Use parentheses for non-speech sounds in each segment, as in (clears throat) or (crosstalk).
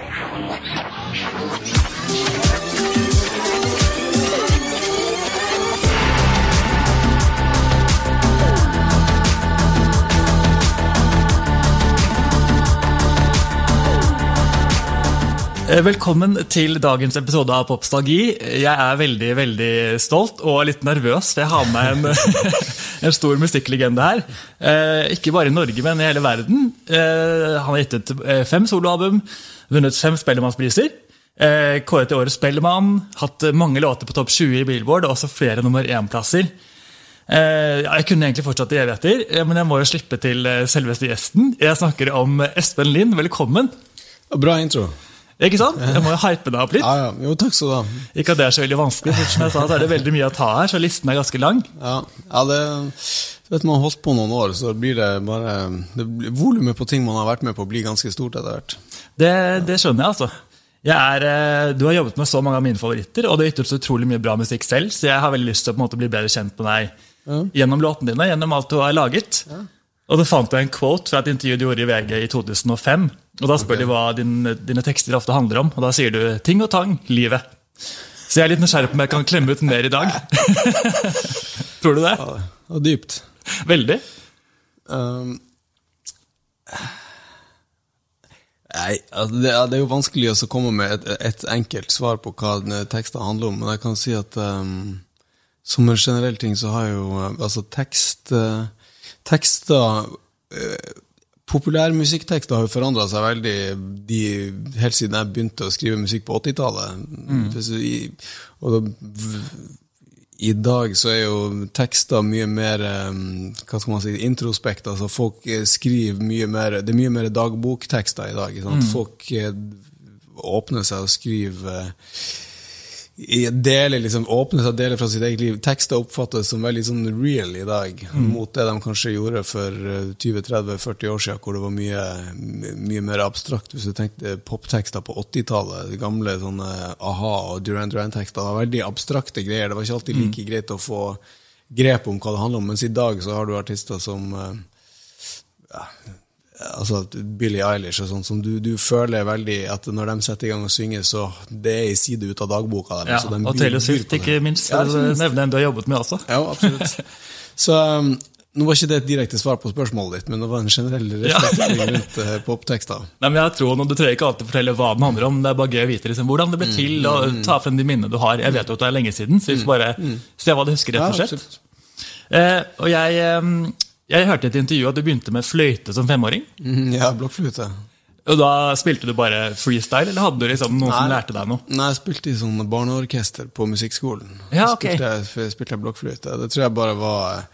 Thank you. Velkommen til dagens episode av Popstalgi. Jeg er veldig veldig stolt og litt nervøs, for jeg har med en, (laughs) en stor musikklegende her. Eh, ikke bare i Norge, men i hele verden. Eh, han har gitt ut eh, fem soloalbum, vunnet fem Spellemannspriser. Eh, kåret til Årets Spellemann, hatt mange låter på topp 20 i Billboard, og også flere nummer én-plasser. Eh, jeg kunne egentlig fortsatt i evigheter, eh, men jeg må jo slippe til eh, selveste gjesten. Jeg snakker om Espen Lind. Velkommen. Bra intro. Ikke sant? Jeg må jo hype deg opp litt. Ja, ja. Jo, takk skal du ha. Ikke at det er så veldig vanskelig, for som jeg sa, så er det veldig mye å ta her, så listen er ganske lang. Ja, ja det vet Man har holdt på noen år, så blir det bare det blir- Volumet på ting man har vært med på, blir ganske stort etter hvert. Det, det skjønner jeg, altså. Jeg er, eh, du har jobbet med så mange av mine favoritter, og du har gitt ut så utrolig mye bra musikk selv, så jeg har veldig lyst til å måte bli bedre kjent med deg gjennom låtene dine, gjennom alt du har laget. Og Da fant jeg en quote fra et intervju du gjorde i VG i 2005. Og Da spør de hva din, dine tekster ofte handler om, og da sier du 'ting og tang, livet'. Så jeg er litt nysgjerrig på om jeg kan klemme ut mer i dag. (laughs) Tror du det? Ja, og dypt. Veldig. Um, nei, altså det, er jo vanskelig å komme med et, et enkelt svar på hva tekster handler om, men jeg kan si at um, som en generell ting så har jo uh, altså tekst uh, Tekster uh, Populærmusikktekster har jo forandra seg veldig de, helt siden jeg begynte å skrive musikk på 80-tallet. Mm. i- dag så er jo tekster mye mer eh, hva skal man si, introspekt. altså Folk eh, skriver mye mer Det er mye mer dagboktekster i dag. ikke mm. Folk eh, åpner seg og skriver eh, deler, liksom, åpner seg deler fra sitt eget liv. Tekster oppfattes som veldig sånn real i dag, mot det de kanskje gjorde for eh, 20-30-40 år siden, hvor det var mye, mye mer abstrakt. Hvis du tenkte poptekster på 80-tallet, de gamle sånne a-ha og Duran Duran-tekster, det var veldig abstrakte greier. Det var ikke alltid like greit å få grep om hva det handler om, mens i dag så har du artister som eh, altså Billie Eilish og sånn, som du, du føler veldig at når de setter i gang og synger, så det er en side ut av dagboka deres. Ja, så de og byr- Taylor byr Swift, ikke minst. Ja, nevne en du har jobbet med også. Ja, absolutt. (laughs) Så um, nå var ikke det et direkte svar på spørsmålet ditt, men det var en generell Ja. refleksjon rundt uh, poptekster. (laughs) Nei, men jeg tror, Du trenger ikke alltid fortelle hva den handler om. Det er bare gøy å vite liksom, hvordan det ble til, og ta frem de minnene du har. Jeg vet jo at det er lenge siden, så vi får bare se hva du husker. rett og slett. Ja, Eh, og jeg, eh, jeg hørte i et intervju at du begynte med fløyte som femåring. Mhm, Ja, blokkfløyte. Og Da spilte du bare freestyle, eller hadde du liksom noen som lærte deg noe? Nei, jeg spilte i sånn barneorkester på musikkskolen. Ja, ok. spilte, spilte blokkfløyte. Det tror jeg bare var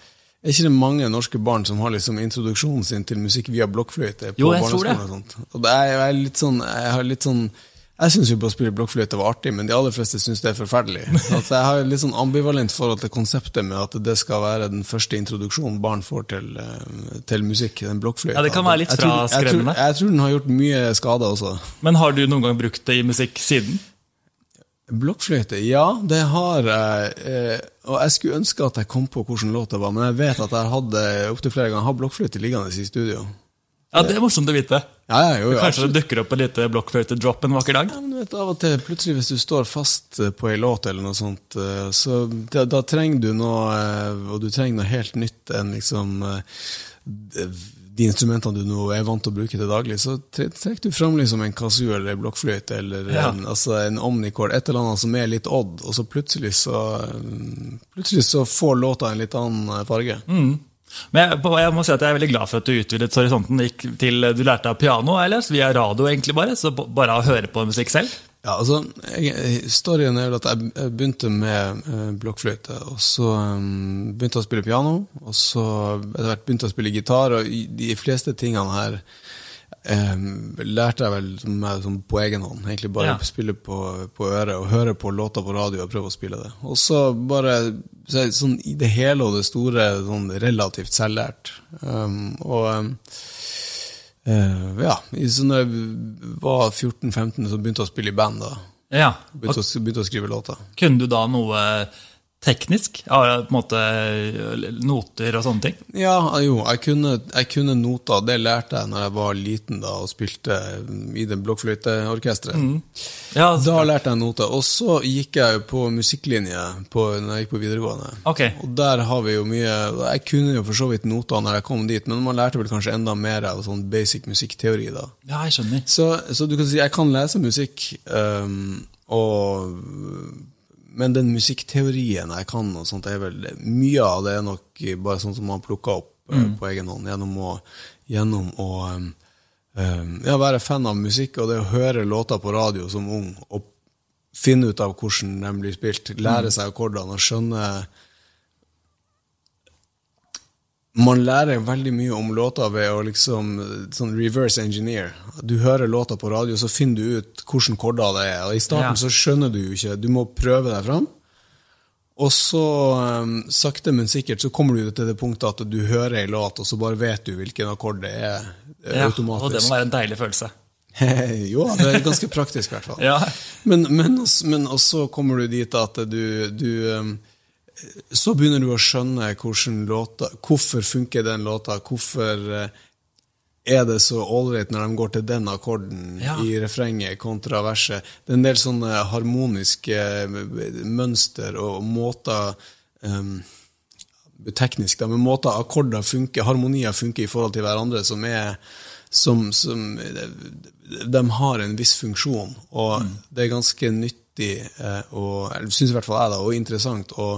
Er ikke det mange norske barn som har liksom introduksjonen sin til musikk via blokkfløyte? på Jo, jeg tror det. Og, sånt? og det er, jeg er litt sånn Jeg har litt sånn jeg syns jo på å spille blokkfløyte var artig, men de aller fleste syns det er forferdelig. Altså, jeg har litt sånn ambivalent forhold til konseptet med at det skal være den første introduksjonen barn får til, eh, til musikk. Den blokkfløyta. Ja, det kan være litt Jeg fraskremmende. Jeg, tror- jeg tror den har gjort mye skade også. Men har du noen gang brukt det i musikk siden? Blokkfløyte, ja, det har jeg. Eh, og jeg skulle ønske at jeg kom på hvilken låt det var, men jeg vet at jeg hadde opptil flere ganger hatt blokkfløyte liggende i studio. Ja, Det er morsomt å vite. Ja, ja, jo, Kanskje absolutt. det dukker opp et lite blokkfløyte-drop en vakker dag? Ja, men du vet, Av og til, plutselig hvis du står fast eh, på ei låt, eller noe sånt, eh, så da, da trenger du noe eh, Og du trenger noe helt nytt enn liksom de instrumentene du nå er vant til å bruke til daglig, så trekker du fram liksom en kazoo eller en blokkfløyte eller Ja. en, altså en omnicord, et eller annet som er litt odd, og så plutselig så Plutselig så får låta en litt annen farge. farge. Men jeg, jeg må si at jeg er veldig glad for at du utvidet horisonten. Gikk til, du lærte av piano, eller via radio, egentlig bare. Så bare å høre på musikk selv. Ja, altså, jeg, Storyen er vel at jeg begynte med eh, blokkfløyte, og så um, begynte jeg å spille piano, og så etter hvert begynte jeg å spille gitar, og de fleste tingene her em, lærte jeg vel meg sånn på egen hånd. Egentlig bare Ja. spille på, på øret og høre på låter på radio og prøve å spille det. Og så bare så det sånn i det hele og det store sånn relativt selvlært. Um, og um, eh, ja, så når jeg var 14-15, så begynte jeg å spille i band. da. Ja. Begynte, å, begynte å skrive låter. Kunne du da noe teknisk? Ja, på en måte noter og sånne ting? Ja, jo, jeg kunne, jeg kunne noter. Det lærte jeg når jeg var liten da, og spilte i det blokkfløyteorkesteret. Mm. Ja, Da lærte jeg noter. Og så gikk jeg på musikklinje på, når jeg gikk på videregående. Okay. Og der har vi jo mye Jeg kunne jo for så vidt noter når jeg kom dit, men man lærte vel kanskje enda mer av sånn basic musikkteori da. ja, jeg skjønner. Så, så du kan si jeg kan lese musikk, um, og, men den musikkteorien jeg kan, og sånt, er vel mye av det er nok bare sånn som man plukker opp mm. på egen hånd gjennom å, gjennom å ehm, ja, være fan av musikk og det å høre låter på radio som ung og finne ut av hvordan de blir spilt, lære seg akkordene og skjønne man lærer veldig mye om låter ved å liksom sånn reverse engineer. Du hører låta på radio, så finner du ut hvilke korder det er. Og I starten Ja. så skjønner du jo ikke. Du må prøve deg fram. Og så, um, sakte, men sikkert, så kommer du til det punktet at du hører ei låt, og så bare vet du hvilken akkord det er ja, Ja, og det må være en deilig følelse. (laughs) jo, det er ganske praktisk, i hvert fall. Ja. Men, men, men og så kommer du dit at du, du um, Så begynner du å skjønne låta, hvorfor funker den låta, hvorfor eh, er det så ålreit når de går til den akkorden Ja. i refrenget kontra verset. Det er en del sånne harmoniske eh, mønster og måter um, teknisk, da, men måter akkorder funker, harmonier funker i forhold til hverandre, som er som, som De har en viss funksjon, og det er ganske nyttig, eh, og syns i hvert fall jeg, da, og interessant å,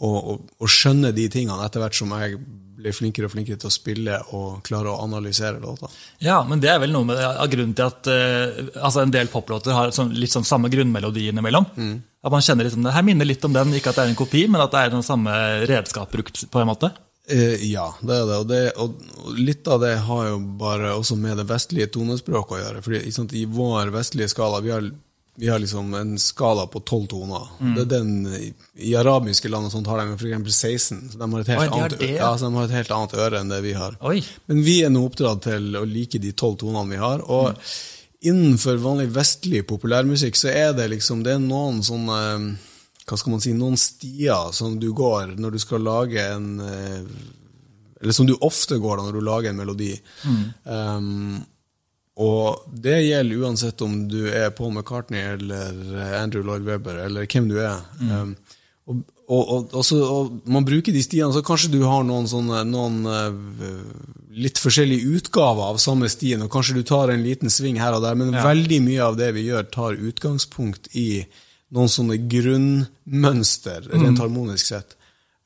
å, å, skjønne de tingene etter hvert som jeg blir flinkere og flinkere til å spille og klare å analysere låter. Ja, men det er vel noe med av grunnen til at eh, altså en del poplåter har sånn, litt sånn samme grunnmelodi innimellom. At man kjenner liksom, det her minner litt om den, ikke at det er en kopi, men at det er den samme redskap brukt på en måte. Eh, ja, det er det. Og, det og, og litt av det har jo bare også med det vestlige tonespråket å gjøre. Fordi sant, I vår vestlige skala vi har, vi har liksom en skala på tolv toner. Det er den, I, arabiske land og sånt har de f.eks. 16. Så de har, et helt Oi, de annet, ja. så de har et helt annet øre enn det vi har. Oi. Men vi er nå oppdratt til å like de tolv tonene vi har. Og innenfor vanlig vestlig populærmusikk så er det liksom Det er noen sånne hva skal man si, noen stier som du går når du skal lage en eh, Eller som du ofte går da når du lager en melodi. Um, og det gjelder uansett om du er Paul McCartney eller Andrew Lloyd Webber, eller hvem du er. Um, og, og, og, så, og man bruker de stiene, så kanskje du har noen, sånne, noen uh, litt forskjellige utgaver av samme stien, og kanskje du tar en liten sving her og der, men veldig mye av det vi gjør, tar utgangspunkt i noen sånne grunnmønster, rent harmonisk sett.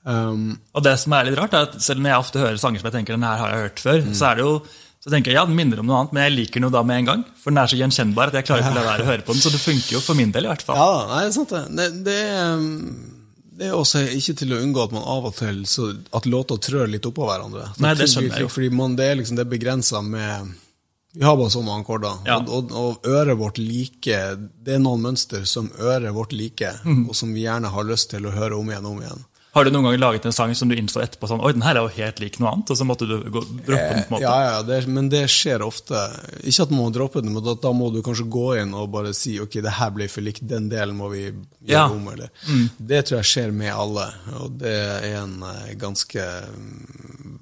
Um, Og det som er litt rart, er at selv om jeg ofte hører sanger som jeg tenker den her har jeg hørt før, så er det jo så tenker jeg, ja, den minner om noe annet, men jeg liker den jo da med en gang. For den er så gjenkjennbar at jeg klarer ikke å la være å høre på den. Så det funker jo for min del, i hvert fall. Ja, nei, det er sant det. Det, det, um, det er også ikke til å unngå at man av og til så, at låter trør litt oppå hverandre. Så Nei, det skjønner jeg jo. Fordi man, det er liksom det begrensa med Vi har bare så mange akkorder, Ja. og, og, og øret vårt liker Det er noen mønster som øret vårt liker, mm. og som vi gjerne har lyst til å høre om igjen og om igjen. Har du noen gang laget en sang som du innså etterpå sånn, oi, den her er jo helt lik noe annet, og så måtte du gå, droppe den på en måte? Ja, ja, det, men det skjer ofte. Ikke at man må droppe den, men da, må du kanskje gå inn og bare si ok, det her ble for likt, den delen må vi gjøre Ja. om. Eller. Det tror jeg skjer med alle, og det er en eh, ganske mm,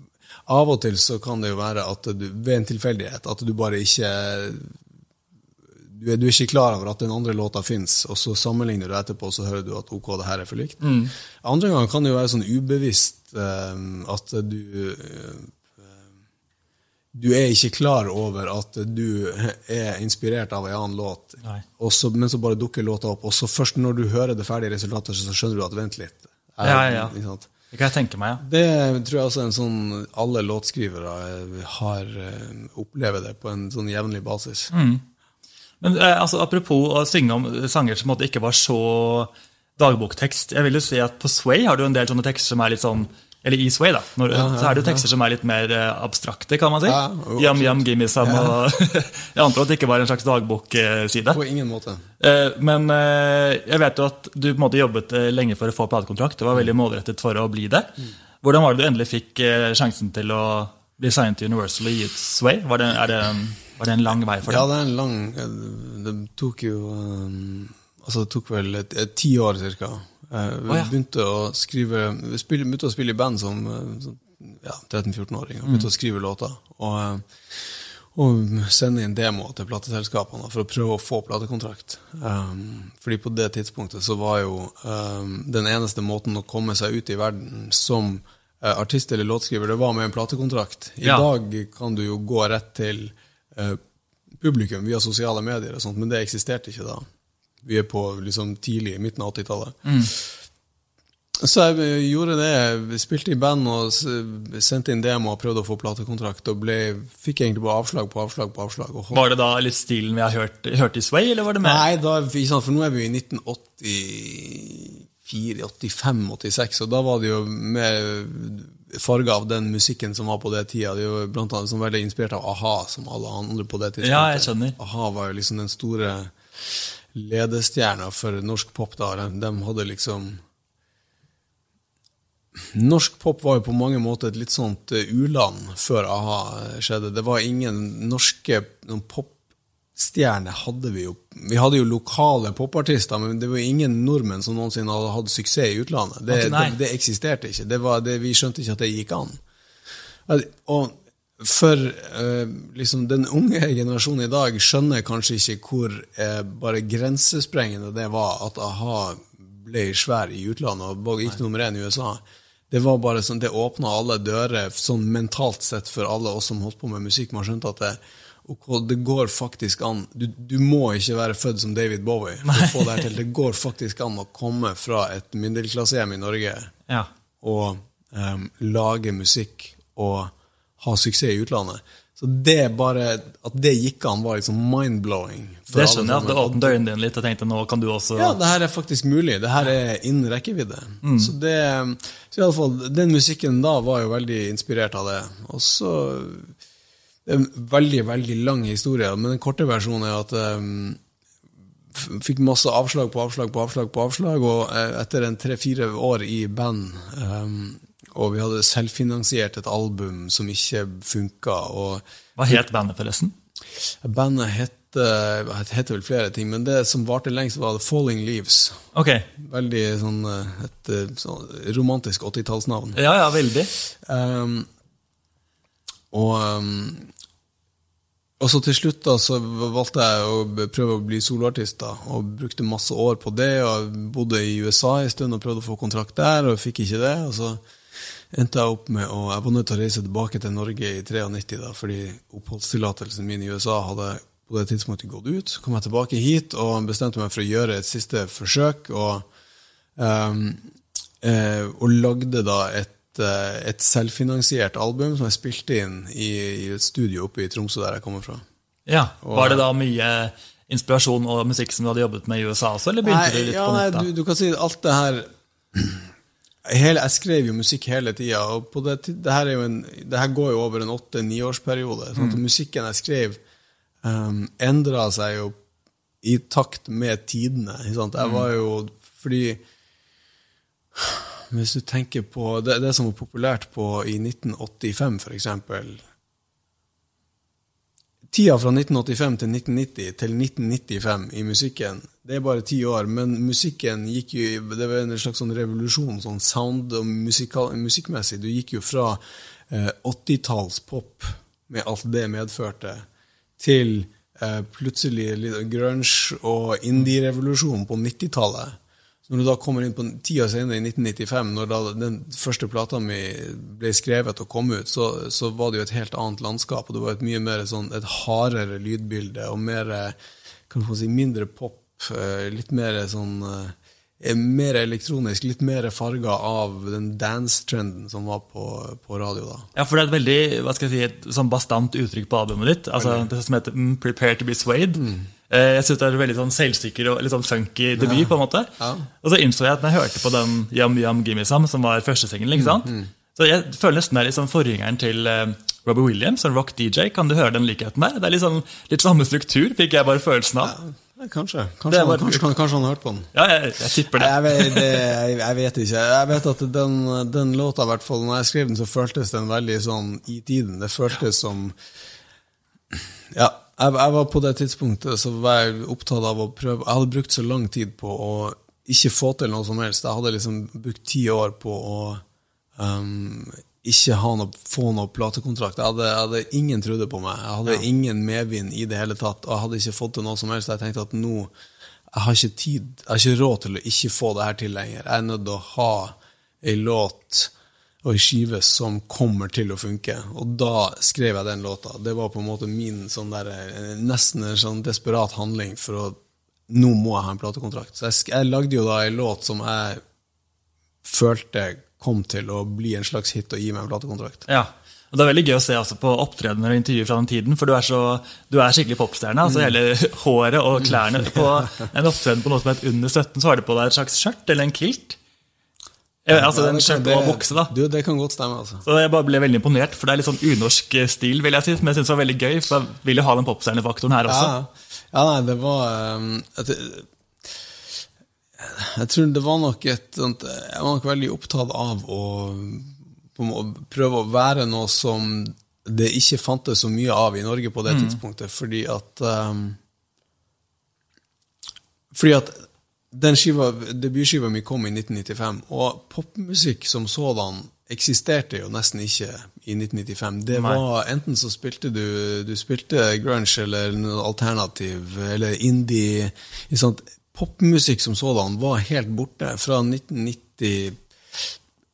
Av og til så kan det jo være at du, ved en tilfeldighet, at du bare ikke du er, du er ikke klar over at den andre låta fins, og så sammenligner du etterpå, og så hører du at ok, det her er for likt. Andre ganger kan det jo være sånn ubevisst eh, at du eh, du er ikke klar over at du er inspirert av en annen låt, og så, men så bare dukker låta opp. Og så først når du hører det ferdige resultatet, så skjønner du at vent litt. Ja, ja, ja. Ikke sant? Det kan jeg tenke meg, ja. Det tror jeg også er en sånn alle låtskrivere har eh, opplever det på en sånn jevnlig basis. Men eh, altså, apropos å synge om sanger som en ikke var så dagboktekst. Jeg vil jo si at På Sway har du en del sånne tekster som er litt sånn Eller i Sway, da. Når, så er det jo tekster som er litt mer eh, abstrakte, kan man si. Ja, Yam, yam, gimme some. (laughs) Jeg antar at det ikke var en slags dagbokside. På ingen måte. Eh, Men jeg vet jo at du på en måte jobbet lenge for å få platekontrakt. Det var veldig målrettet for å bli det. Hvordan var det du endelig fikk sjansen til å bli signet til Universal og gi ut Sway? Var det, er det, var det en lang vei for deg? Ja, det er en lang Det tok jo um, Altså, det tok vel et, et ti år cirka. Eh, vi begynte å skrive Vi spille, begynte å spille i band som eh, ja, 13-14-åring. og Begynte å skrive låter. Og, eh, og sende inn demoer til plateselskapene for å prøve å få platekontrakt. Um, fordi på det tidspunktet så var jo um, den eneste måten å komme seg ut i verden som uh, artist eller låtskriver, det var med en platekontrakt. I Ja. dag kan du jo gå rett til eh, publikum via sosiale medier, og sånt, men det eksisterte ikke da. Vi er på liksom tidlig, midten av 80-tallet. Så jeg gjorde det. Jeg spilte i band og sendte inn demo og prøvde å få platekontrakt. Og ble, fikk egentlig bare avslag på avslag på avslag. Var det da litt stilen vi har hørt, hørt i Sway, eller var det mer? Nei, da, ikke sant, for nå er vi jo i 1984, 85, 86, og da var det jo med farge av den musikken som var på det tida. De var blant annet som veldig inspirert av a-ha, som alle andre på det tidspunktet. Ja, jeg skjønner. A-ha var jo liksom den store ledestjerna for norsk pop da. De, de hadde liksom Norsk pop var jo på mange måter et litt sånt eh, u-land før a-ha skjedde. Det var ingen norske noen popstjerner hadde vi jo. Vi hadde jo lokale popartister, men det var jo ingen nordmenn som noensinne hadde hatt suksess i utlandet. Det, det, det eksisterte ikke. Det var, det, vi skjønte ikke at det gikk an. Og for eh, liksom den unge (laughs) generasjonen i dag skjønner kanskje ikke hvor eh, bare grensesprengende det var at a-ha ble svær i utlandet og gikk nummer én i USA. Det var bare sånn, det åpna alle dører sånn mentalt sett for alle oss som holdt på med musikk. Man skjønte at det, ok, det går faktisk an du, du må ikke være født som David Bowie for å få det her til. Det går faktisk an å komme fra et middelklassehjem i Norge Ja. og um, lage musikk og ha suksess i utlandet. Så det bare, at det gikk an, var liksom mind-blowing. Det skjønner jeg at det åpnet øynene dine litt og tenkte nå kan du også Ja, det her er faktisk mulig. Det her er innen rekkevidde. Mm. Så det, så i alle fall, den musikken da var jo veldig inspirert av det. Og så Det er en veldig, veldig lang historie, men den korte versjonen er at um, Fikk masse avslag på avslag på avslag på avslag, og eh, etter en tre-fire år i band um, og vi hadde selvfinansiert et album som ikke funka, og Hva het bandet, forresten? bandet het heter vel flere ting, men det som varte lengst, var The Falling Leaves. Ok. Veldig sånn eh, et eh, sånn romantisk 80-tallsnavn. Ja, ja, veldig. Um, og um, og så til slutt da, så valgte jeg å prøve å bli soloartist, da, og brukte masse år på det. og Bodde i USA en stund og prøvde å få kontrakt der, og fikk ikke det. og så endte jeg opp med å Jeg var nødt til å reise tilbake til Norge i 93, da, fordi oppholdstillatelsen min i USA hadde på det tidspunktet gått ut. Så kom jeg tilbake hit og bestemte meg for å gjøre et siste forsøk, og, um, eh, og lagde da et, eh, et selvfinansiert album som jeg spilte inn i, i et studio oppe i Tromsø, der jeg kommer fra. Ja, Var det da mye inspirasjon og musikk som du hadde jobbet med i USA også, eller begynte du litt ja, på nei, nytt da? du, du kan si alt det her (clears throat) hele, Jeg skrev jo musikk hele tida, og på det, det, her er en, det her går jo over en åtte-niårsperiode. Sånn at musikken jeg skrev, um, endra seg jo i takt med tidene. Jeg var jo Fordi Hvis du tenker på det, det som var populært på i 1985, for eksempel Tida fra 1985 til 1990 til 1995 i musikken, det er bare ti år, men musikken gikk jo Det var en slags sånn revolusjon, sånn sound og musikal, musikkmessig. Du gikk jo fra eh, 80-tallspop, med alt det medførte, til eh, plutselig grunge og indie-revolusjon på 90-tallet. Når du da kommer inn på tida senere, i 1995, når da den første plata mi ble skrevet og kom ut, så, så var det jo et helt annet landskap, og det var et mye mer sånn, et hardere lydbilde, og mer, kan få si, mindre pop, eh, litt mer sånn eh, mer elektronisk, litt mer farga av den dance-trenden som var på, på radio da. Ja, for det er et veldig hva skal jeg si, et sånn bastant uttrykk på albumet ditt. altså Det som heter mm, 'Prepare to be swayed'. Eh, Jeg synes det er en veldig sånn selvsikker og litt sånn funky debut. på en måte. Ja. Og så innså jeg at når jeg hørte på den Yum Gimme Some, som var førstesingelen, ikke sant? Så jeg føler nesten det er litt sånn forgjengeren til eh, Robbie Williams, en rock-DJ. Kan du høre den likheten der? Det er litt sånn litt samme struktur, fikk jeg bare følelsen av. Ja, kanskje. Kanskje, var- han, kanskje, kanskje han har hørt på den. Ja, jeg, jeg tipper det. Jeg vet, jeg, jeg vet ikke. Jeg vet at den, den låta, i hvert fall, når jeg skrev den, så føltes den veldig sånn i tiden. Det føltes som Ja, jeg, jeg var på det tidspunktet så var jeg opptatt av å prøve Jeg hadde brukt så lang tid på å ikke få til noe som helst. Jeg hadde liksom brukt ti år på å um, ikke noe, få noe platekontrakt. Jeg hadde, jeg hadde, ingen trodde på meg. Jeg hadde ja. ingen medvind i det hele tatt. Og jeg hadde ikke fått til noe som helst. Jeg tenkte at nå jeg har ikke tid, jeg har ikke råd til å ikke få det her til lenger. Jeg er nødt til å ha ei låt og ei skive som kommer til å funke. Og da skrev jeg den låta. Det var på en måte min sånn der, nesten en sånn desperat handling for å Nå må jeg ha en platekontrakt. Så jeg, jeg lagde jo da ei låt som jeg følte kom til å bli en slags hit og gi meg en platekontrakt. Ja, og Det er veldig gøy å se altså, på opptredener og intervjuer fra den tiden, for du er, så, du er skikkelig popstjerne. altså Hele håret og klærne. På en opptreden på noe som het Under 17, så har du på deg et slags skjørt eller en kilt. Ja, altså den skjørt og bukse, da. Du, Det kan godt stemme. altså. Så Jeg bare ble veldig imponert, for det er litt sånn unorsk stil, vil jeg si, Men jeg synes var veldig gøy. For jeg vil jo ha den popstjernefaktoren her også. Ja, ja nei, det var um, et, Jeg tror det var nok et sånt Jeg var nok veldig opptatt av å prøve å være noe som det ikke fantes så mye av i Norge på det mm. tidspunktet, fordi at um, Fordi at den skiva, debutskiva mi kom i 1995, og popmusikk som sådan eksisterte jo nesten ikke i 1995. Det var Enten så spilte du du spilte grunge eller noe alternativ, eller indie Popmusikk som sådan var helt borte fra 1990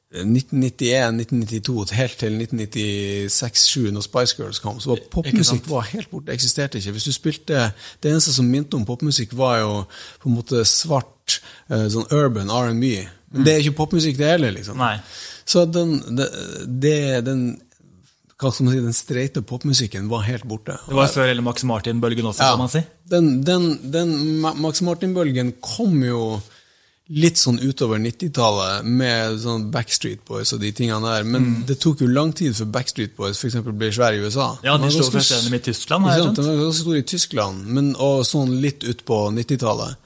1991, 1992 helt til 1996-1997, når Spice Girls kom, så var popmusikk var helt borte. eksisterte ikke. Hvis du spilte, Det eneste som minte om popmusikk, var jo på en måte svart, eh, sånn urban R&B. Men det er ikke popmusikk, det heller. liksom. Nei. Så den, det, den hva skal man si, den streite popmusikken var helt borte. Det var før eller Max Martin-bølgen også, ja, kan man si? Den, den, den Max Martin-bølgen kom jo litt sånn utover 90-tallet med sånn Backstreet Boys og de tingene der. Men mm. det tok jo lang tid før Backstreet Boys for eksempel, ble svære i USA. Ja, de slo først gjennom i Tyskland. Har jeg De var ganske store i Tyskland, men, og sånn litt ut på 90-tallet.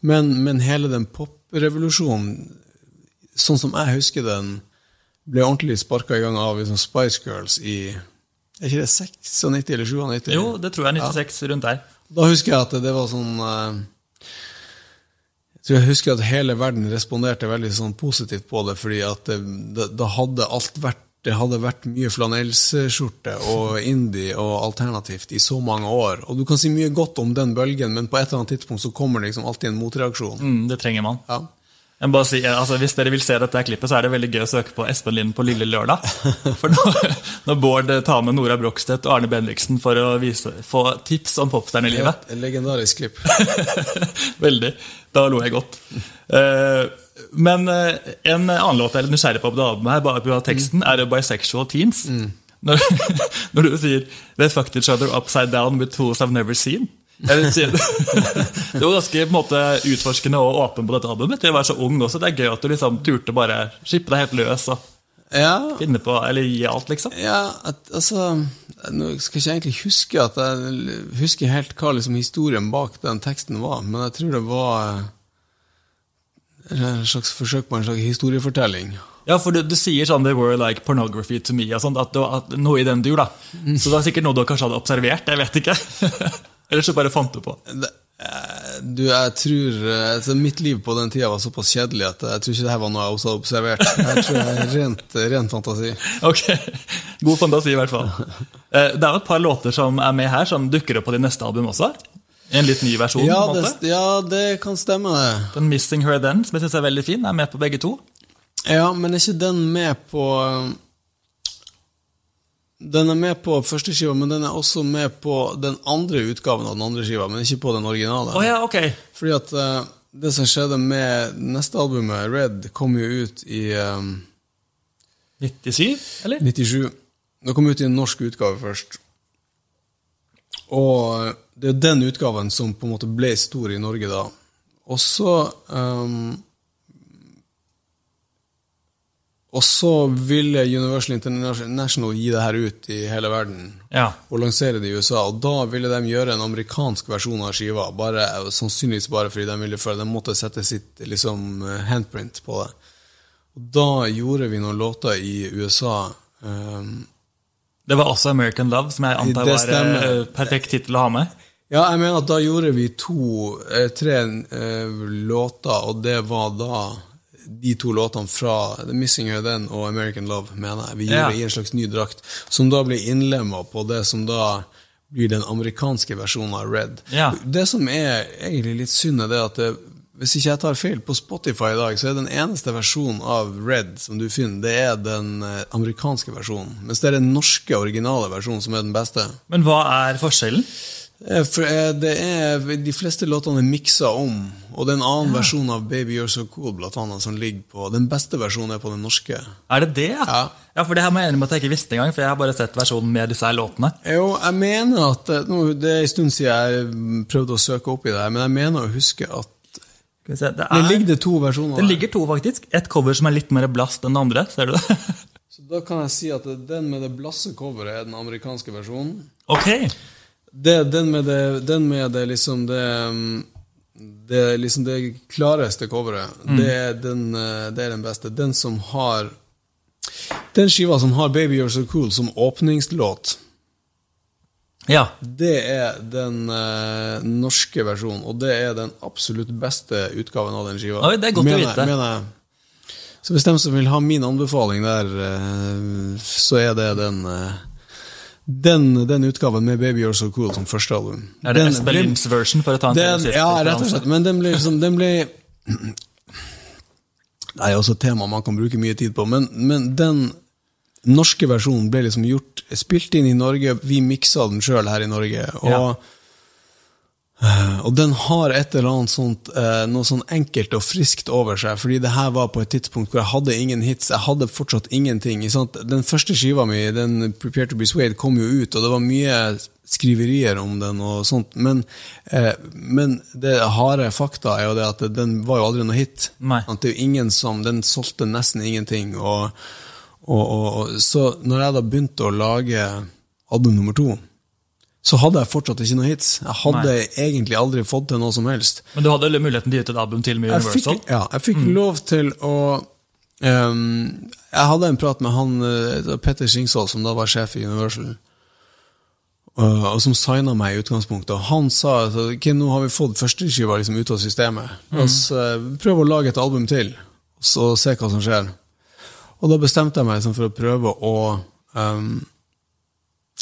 Men, men, hele den poprevolusjonen, sånn som jeg husker den, ble ordentlig sparka i gang av liksom Spice Girls i er ikke det 96 eller 97? Jo, det tror jeg. 96, ja. rundt der. Da husker jeg at det var sånn uh, så jeg husker at hele verden responderte veldig sånn positivt på det, fordi at det, det hadde alt vært det hadde vært mye flanellskjorte og indie og alternativt i så mange år. Og du kan si mye godt om den bølgen, men på et eller annet tidspunkt så kommer det liksom alltid en motreaksjon. Mm, det trenger man. Ja. Si, altså, hvis dere vil se dette klippet, så er det veldig gøy å søke på Espen Lind på Lille Lørdag. (laughs) For når, når Bård tar med Nora Brokstedt og Arne Bendiksen for å vise, få tips om popstjernelivet. Ja, legendarisk klipp. (laughs) veldig. Da lo jeg godt. Uh, men uh, en annen låt jeg er nysgjerrig på på det albumet, her, bare på teksten, er 'Bisexual Teens'. Mm. Når, (laughs) når, du sier 'They fucked each other upside down with tools I've never seen'. Si, (laughs) det var ganske måte, utforskende og åpen på dette albumet til å være så ung også. Det er gøy at du liksom turte bare slippe deg helt løs og ja. finne på, eller gi alt, liksom. Ja, at, altså Nå skal jeg ikke egentlig huske at jeg husker helt hva liksom, historien bak den teksten var, men jeg tror det var en slags forsøk på en slags historiefortelling. Ja, for du, du, sier sånn 'they were like pornography to me', og sånt, at, du, at noe i den dur. da. Så det er sikkert noe du kanskje hadde observert. jeg vet ikke. (laughs) Eller så bare fant du på? Eh, du, jeg tror altså, Mitt liv på den tida var såpass kjedelig at jeg tror ikke det her var noe jeg også hadde observert. Jeg tror det er rent, ren fantasi. (laughs) Ok, God fantasi, i hvert fall. Eh, det er jo et par låter som er med her, som dukker opp på de neste album også. En litt ny versjon? Ja, på en måte. Det, ja det kan stemme. Den 'Missing Her Then', som jeg synes er veldig fin, er med på begge to. Ja, men er ikke den med på den er med på første skiva, men den er også med på den andre utgaven av den andre skiva, men ikke på den originale. Oh, ja, ok. Fordi at uh, det som skjedde med neste albumet, Red, kom jo ut i um, 97, eller? 97. Det kom ut i en norsk utgave først. Og eh, det er den utgaven som på en måte ble stor i Norge da. Og så um, og så ville Universal International gi det her ut i hele verden ja. og lansere det i USA. Og da ville de gjøre en amerikansk versjon av skiva, bare, sannsynligvis bare fordi de ville føle De måtte sette sitt liksom, handprint på det. Og da gjorde vi noen låter i USA. Um, det var også American Love, som jeg antar var en eh, perfekt tittel å ha med? Ja, jeg mener at da gjorde vi to, eh, tre eh, låter, og det var da de to låtene fra The Missing Her Then og American Love, mener jeg. Vi Ja. det i en slags ny drakt, som da blir innlemma på det som da blir den amerikanske versjonen av Red. Ja. Det som er egentlig litt synd, er det at det, hvis ikke jeg tar feil, på Spotify i dag, så er den eneste versjonen av Red som du finner, det er den eh, amerikanske versjonen. Mens det er den norske, originale versjonen som er den beste. Men hva er forskjellen? Eh, For eh, det er, De fleste låtene er miksa om, og det er en annen versjon av Baby You're So Cool blant annet, som ligger på Den beste versjonen er på den norske. Er det det, ja? Ja. Ja, for det her må jeg enig med at jeg ikke visste engang, for jeg har bare sett versjonen med disse her låtene. Jo, jeg mener at eh, nå, Det er en stund siden jeg prøvde å søke opp i det, her, men jeg mener å huske at det, det er, ligger det to versjoner. det ligger to, faktisk. Et cover som er litt mer blast enn det andre. Ser du det? Så da kan jeg si at den med det blasse coveret er den amerikanske versjonen. ok. Det, den med det, den med det liksom det mm, det, liksom det klareste coveret, det, er den, eh, det er den beste. Den som har Den skiva som har 'Baby You're So Cool' som åpningslåt, Ja. det er den uh, norske versjonen, og det er den absolutt beste utgaven av den skiva. Oi, det er godt Mener å vite. mener jeg. Så hvis de som vil ha min anbefaling der, uh, så er det den eh, den, den utgaven med 'Baby You're So Cool' som første album. Er det Espen Espelins version, for å ta en den, siste ja, rett og slett. Men den ble liksom den ble, Det er også et tema man kan bruke mye tid på, men, men den norske versjonen ble liksom gjort Spilt inn i Norge, vi miksa den sjøl her i Norge. Og, Ja. Eh, og den har et eller annet sånt eh, noe sånn enkelt og friskt over seg, fordi det her var på et tidspunkt hvor jeg hadde ingen hits. Jeg hadde fortsatt ingenting. Den første skiva mi, den Prepare to be Swayed, kom jo ut, og det var mye skriverier om den og sånt, men, eh, men det harde fakta er jo det at den var jo aldri noe hit. Nei. At det er jo ingen som, Den solgte nesten ingenting. Og, og, og, så når jeg da begynte å lage album nummer to, så hadde jeg fortsatt ikke noen hits. Jeg hadde egentlig aldri fått til noe som helst. Men du hadde muligheten til å gi ut et album til med Jeg fikk, Universal? ja, jeg fikk lov til å um, Jeg hadde en prat med han eh, Petter Singsvold, som da var sjef i Universal, og, og som signa meg i utgangspunktet. Og han sa at okay, nå har vi fått førsteskiva liksom ut av systemet. La oss eh, prøve å lage et album til, og så se hva som skjer. Og da bestemte jeg meg liksom, for å prøve å ehm,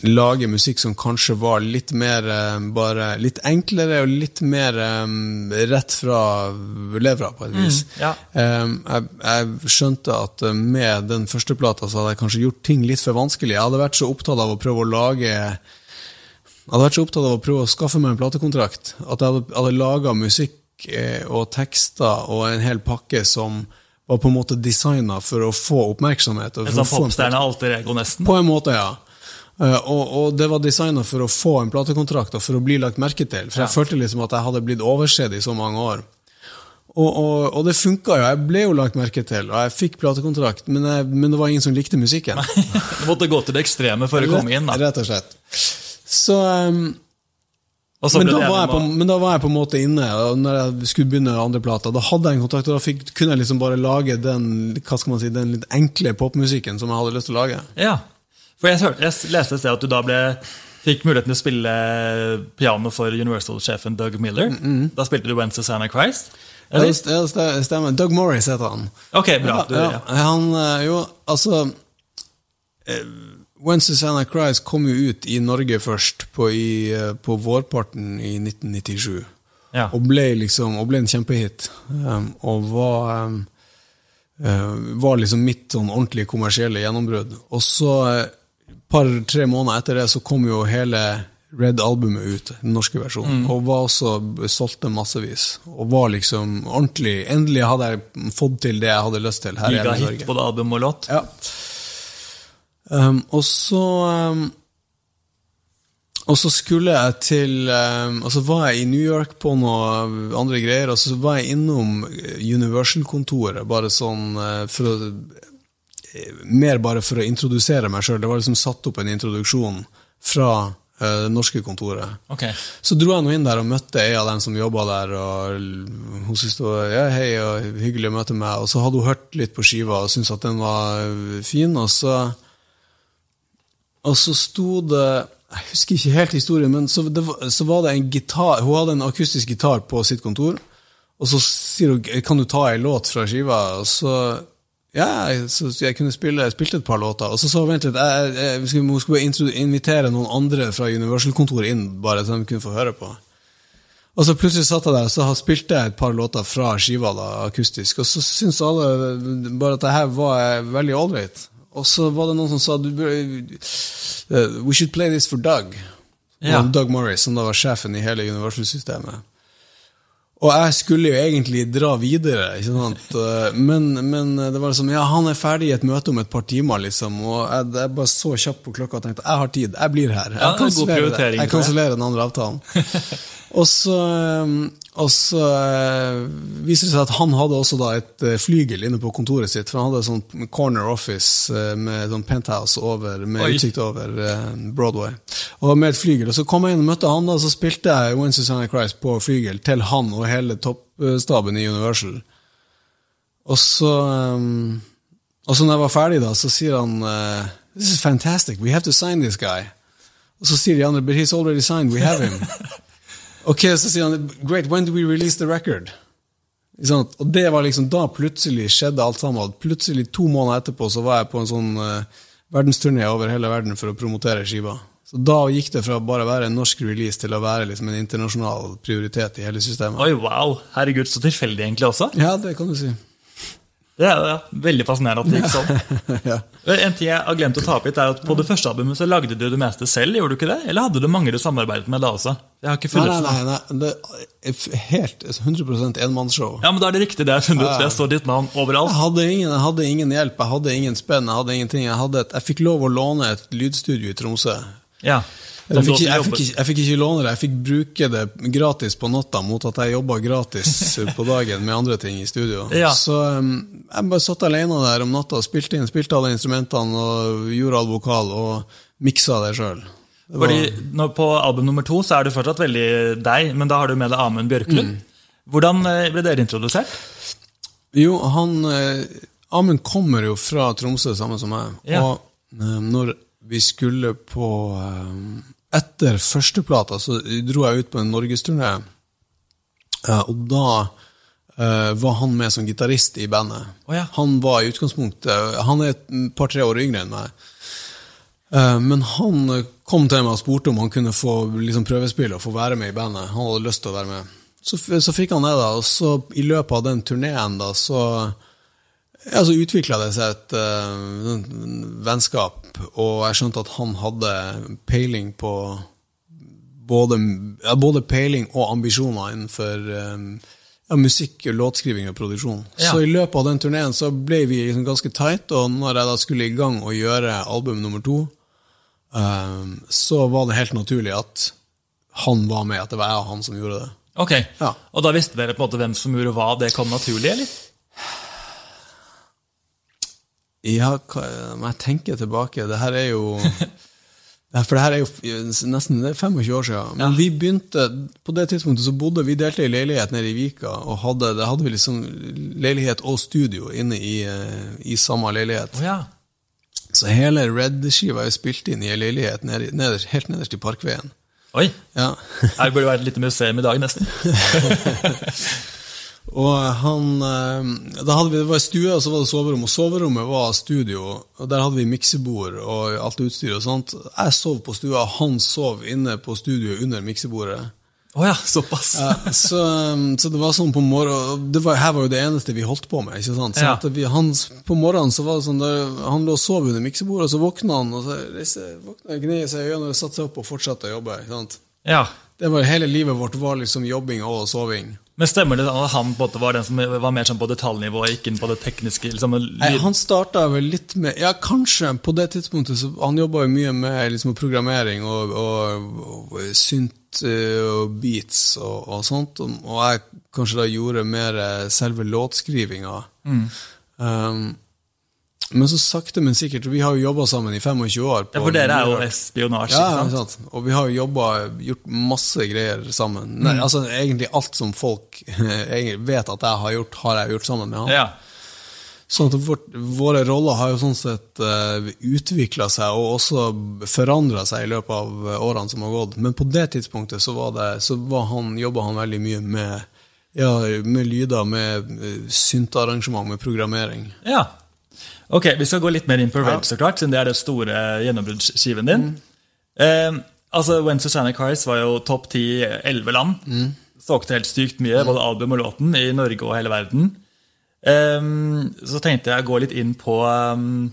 lage musikk som kanskje var litt mer eh, bare litt enklere og litt mer um, rett fra levra, på et vis. ja. um, jeg, jeg skjønte at med den første plata så hadde jeg kanskje gjort ting litt for vanskelig. Jeg hadde vært så opptatt av å prøve å lage jeg hadde vært så opptatt av å prøve å skaffe meg en platekontrakt at jeg hadde, hadde laga musikk og tekster og en hel pakke som var på en måte designa for å få oppmerksomhet. En sånn popstjerne alter ego, nesten? på en måte, ja. Eh, og, og det var designa for å få en platekontrakt og for å bli lagt merke til. For jeg følte liksom at jeg hadde blitt oversett i så mange år. Og, og, og det funka jo. Jeg ble jo lagt merke til, og jeg fikk platekontrakt, men, jeg, men det var ingen som likte musikken. Du (laughs) måtte gå til det ekstreme for å komme inn, da. Rett og slett. Så Um, men, da var jeg på, men da var jeg på en måte inne, og når jeg skulle begynne andre plater da hadde jeg en kontakt, og da fikk, kunne jeg liksom bare lage den, hva skal man si, den litt enkle popmusikken som jeg hadde lyst til å lage. Ja. For jeg, hørte, jeg leste et sted at du da ble, fikk muligheten til å spille piano for Universal-sjefen Doug Miller. Da spilte du When Susanna Christ. Ja, Eller? det stemmer. Doug Morris heter han. Ok, bra. Du, ja, ja. Han, eh, jo, altså eh, When Susanna Cries kom jo ut i Norge først, på, i, eh, på vårparten i 1997. Ja. Og ble liksom, og ble en kjempehit. Um, og var um, uh, Var liksom mitt sånn ordentlig kommersielle gjennombrudd. Og så, et par-tre måneder etter det, så kom jo hele Red-albumet ut, den norske versjonen, og var også solgte massevis. Og var liksom ordentlig Endelig hadde jeg fått til det jeg hadde lyst til her hjemme i på Norge. både album og låt. Ja. Um, og så um, Og så skulle jeg til um, Og så var jeg i New York på noe andre greier, og så var jeg innom Universal-kontoret, bare sånn uh, for å Mer bare for å introdusere meg sjøl. Det var liksom satt opp en introduksjon fra uh, det norske kontoret. Okay. Så dro jeg nå inn der og møtte ei av dem som jobba der. og Hun syntes det var ja, hei, og hyggelig å møte meg. Og så hadde hun hørt litt på skiva og syntes at den var fin. Og så, og så sto det Jeg husker ikke helt historien, men så, det så var det en gitar Hun hadde en akustisk gitar på sitt kontor, og så sier hun kan du ta en låt fra skiva. Og så ja, så jeg kunne spille, jeg spilte et par låter. Og så sa vent litt, jeg, jeg, jeg skulle, skulle invitere noen andre fra Universal-kontoret inn, bare så de kunne få høre på. Og så plutselig satt jeg der og så spilte jeg et par låter fra skiva da, akustisk, og så syntes alle bare at det her var veldig ålreit. Og så var det noen som sa du uh, We should play this for Doug. Ja. Doug Morris, som da var sjefen i hele Universal-systemet. Og jeg skulle jo egentlig dra videre? Men, men, det var liksom Ja, han er ferdig i et møte om et par timer, liksom. Og jeg, jeg bare så kjapt på klokka og tenkte jeg har tid, jeg blir her. Jeg kansellerer den andre avtalen. (laughs) Og så, um, og så uh, viser det seg at han hadde også da et uh, flygel inne på kontoret sitt. For han hadde sånn corner office uh, med sånn penthouse over, med Oi. utsikt over Broadway. Og med et flygel. Og så kom jeg inn og møtte han, da, og så spilte jeg When Susanna Christ på flygel til han og hele toppstaben i Universal. Og så, um, og så når jeg var ferdig, da, så sier han This is fantastic, we have to sign this guy. Og så sier de andre, but he's already signed, we have him. (laughs) Ok, så sier han Great, when do we release the record? Og det var liksom Da plutselig skjedde alt sammen. Plutselig To måneder etterpå så var jeg på en sånn uh, verdensturné over hele verden for å promotere skiva. Så Da gikk det fra bare å være en norsk release til å være liksom en internasjonal prioritet i hele systemet. Oi, wow! Herregud, så tilfeldig egentlig også. Ja, det kan du si. Det er ja, veldig fascinerende at det gikk (laughs) sånn. ja. En ting jeg har glemt å ta opp litt, er at På det første albumet så lagde du det meste selv, gjorde du ikke det? Eller hadde du mange du samarbeidet med da også? Jeg har ikke funnet nei, nei, nei, nei, det helt 100% enmannsshow. Ja, men da er det riktig det jeg har funnet ut, jeg så ditt navn overalt. Jeg hadde, ingen, jeg hadde ingen hjelp, jeg hadde ingen spenn, jeg hadde ingenting. Jeg, hadde et, jeg fikk lov å låne et lydstudio i Tromsø. Ja. Jeg fikk, jeg, fikk, jeg fikk, ikke låne det, jeg fikk bruke det gratis på natta mot at jeg jobba gratis (laughs) på dagen med andre ting i studio. Ja. Så um, jeg bare satt alene der om natta og spilte inn, spilte alle instrumentene og gjorde all vokal og miksa det sjøl. Fordi På album nummer to så er du fortsatt veldig deg, men da har du med deg Amund Bjørklund. Mm. Hvordan eh, ble dere introdusert? Jo, han eh, Amund kommer jo fra Tromsø, samme som meg. Ja. Og eh, når vi skulle på etter førsteplata så dro jeg ut på en norgesturné, uh, og da uh, var han med som gitarist i bandet. Oh, ja. Han var i utgangspunktet Han er et par-tre år yngre enn meg. Uh, men han kom til meg og spurte om han kunne få liksom, prøvespille og få være med i bandet. Han hadde lyst til å være med. Så, så fikk han det, da. Og så i løpet av den turneen da, så ja, så utvikla det seg et uh, vennskap, og jeg skjønte at han hadde peiling på både, ja, både peiling og ambisjoner innenfor um, ja, musikk, låtskriving og produksjon. Ja. Så i løpet av den turneen så ble vi liksom ganske tight, og når jeg da skulle i gang og gjøre album nummer to, um, så var det helt naturlig at han var med, at det var jeg og han som gjorde det. Ok, ja. Og da visste dere på en måte hvem som gjorde hva? Det kom naturlig, eller? Ja, når jeg tenker tilbake Det her er jo (laughs) For det her er jo nesten er 25 år siden. Men ja. vi begynte, på det tidspunktet så bodde vi delte i leilighet nede i Vika. og hadde, Det hadde vi liksom leilighet og studio inne i, eh, i samme leilighet. Oh, ja. Så hele Red-skiva er spilt inn i ei leilighet nederst, helt nederst i Parkveien. Oi! Ja. (laughs) Her burde vært et lite museum i dag, nesten. (laughs) Og han, eh, da hadde vi, Det var stue, og så var det soverom. Og soverommet var studio. og Der hadde vi miksebord og alt utstyret. og sånt. Jeg sov på stua, han sov inne på studioet under miksebordet. Oh ja, såpass. ja, så, um, så, det var sånn på morgenen det var, Her var jo det eneste vi holdt på med. ikke sant? Så ja. vi, han, På morgenen så var det sånn der, han lå og sov under miksebordet, og så våkna han og så reiste, våkna, gnei seg i øynene og satte seg opp og fortsatte å jobbe. ikke sant? Ja. Det var Hele livet vårt var liksom jobbing og soving. Men stemmer det at han på en måte var den som var mer sånn på detaljnivå, ikke på det tekniske? Liksom, Nei, han starta vel litt med Ja, kanskje. På det tidspunktet så Han jobba jo mye med liksom, programmering og, og, og synt eh, og beats og, og, sånt. Og jeg kanskje da gjorde mer eh, selve låtskrivinga. Mm. Um, men så sakte, men sikkert. Vi har jo jobba sammen i 25 år. ja, For dere er jo espionasje, ja, ikke sant? Og vi har jo jobbet, gjort masse greier sammen. Mm. Nei, altså Egentlig alt som folk (laughs) vet at jeg har gjort, har jeg gjort sammen med han. Ja. Sånn at vårt, Våre roller har jo sånn sett uh, utvikla seg og også forandra seg i løpet av eh, årene som har gått. Men på det tidspunktet så, var det, så var han, jobba han veldig mye med, ja, med lyder, med uh, syntearrangement, med programmering. Ja. Ok, Vi skal gå litt mer inn på Rape, så klart, siden det er det store gjennombruddsskiven din. Mm. altså, When Susanne Cars var jo topp ti elleve land. Mm. Solgte helt sykt mye, både album og låten, i Norge og hele verden. Eh, så tenkte jeg å gå litt inn på um,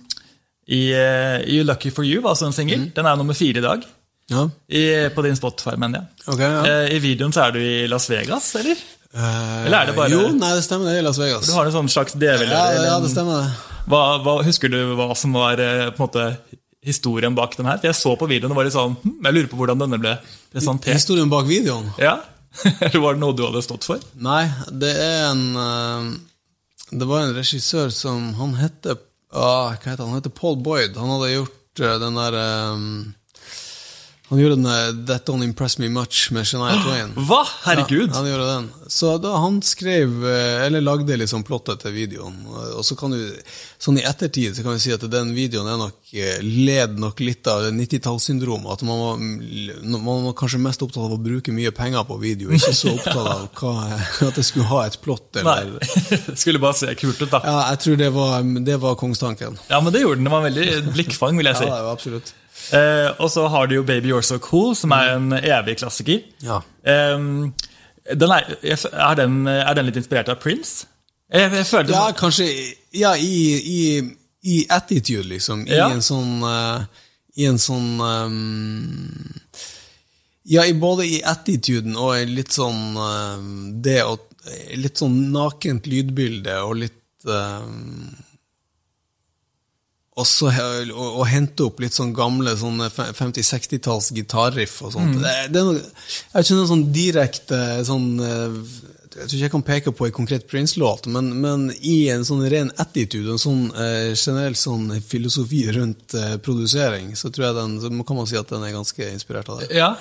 i, uh, You Lucky For You, var altså en singel. Mm. Den er nummer fire i dag. Ja. I, på din Spotify, mener jeg. Okay, ja. eh, I videoen så er du i Las Vegas, eller? Uh, eller er det bare Jo, nei, det stemmer, det er i Las Vegas. Du har en sånn slags dvd ja, ja, det stemmer det. Hva, hva, husker du hva som var på en måte historien bak den her? For Jeg så på videoen og var litt sånn hm, Jeg lurer på hvordan denne ble presentert. Historien bak videoen? Ja. (laughs) Eller var det noe du hadde stått for? Nei, det er en det var en regissør som Han heter ah, hva heter han? han heter Paul Boyd. Han hadde gjort uh, den der um, han gjorde den That Don't Impress Me Much med Shania (gasps) Twain. Hva? Herregud! Ja, han gjorde den. Så da han skrev, eh, eller lagde liksom plottet til videoen. Og så kan du, sånn i ettertid så kan vi si at den videoen er nok, eh, led nok litt av 90-tallssyndromet. At man var, man var, kanskje mest opptatt av å bruke mye penger på video, ikke så (laughs) opptatt av hva, (laughs) at det skulle ha et plott. Eller. Nei, (laughs) skulle bare se kult ut, da. Ja, jeg tror det var, det var kongstanken. Ja, men det gjorde den. Det var veldig blikkfang, vil jeg si. Ja, det var absolutt. Eh, og så har du jo Baby You're So Cool, som er en evig klassiker. Ja. Eh, den er, er, den, er, den, litt inspirert av Prince? Jeg, jeg føler ja, kanskje Ja, i, i, i, attitude, liksom. I ja. en sånn uh, I en sånn um, Ja, både i attituden og litt sånn um, Det å Litt sånn nakent lydbilde og litt um, og, så, og, og, hente opp litt sånn gamle sånn 50-60-talls gitarriff og sånt. Mm. Det, det, er noe, jeg vet ikke noe sånn direkte sånn eh, Jeg tror ikke jeg kan peke på en konkret Prince-låt, men, men, i en sånn ren attitude, en sånn eh, generell sånn filosofi rundt eh, produsering, så tror jeg den, så kan man si at den er ganske inspirert av det. Ja.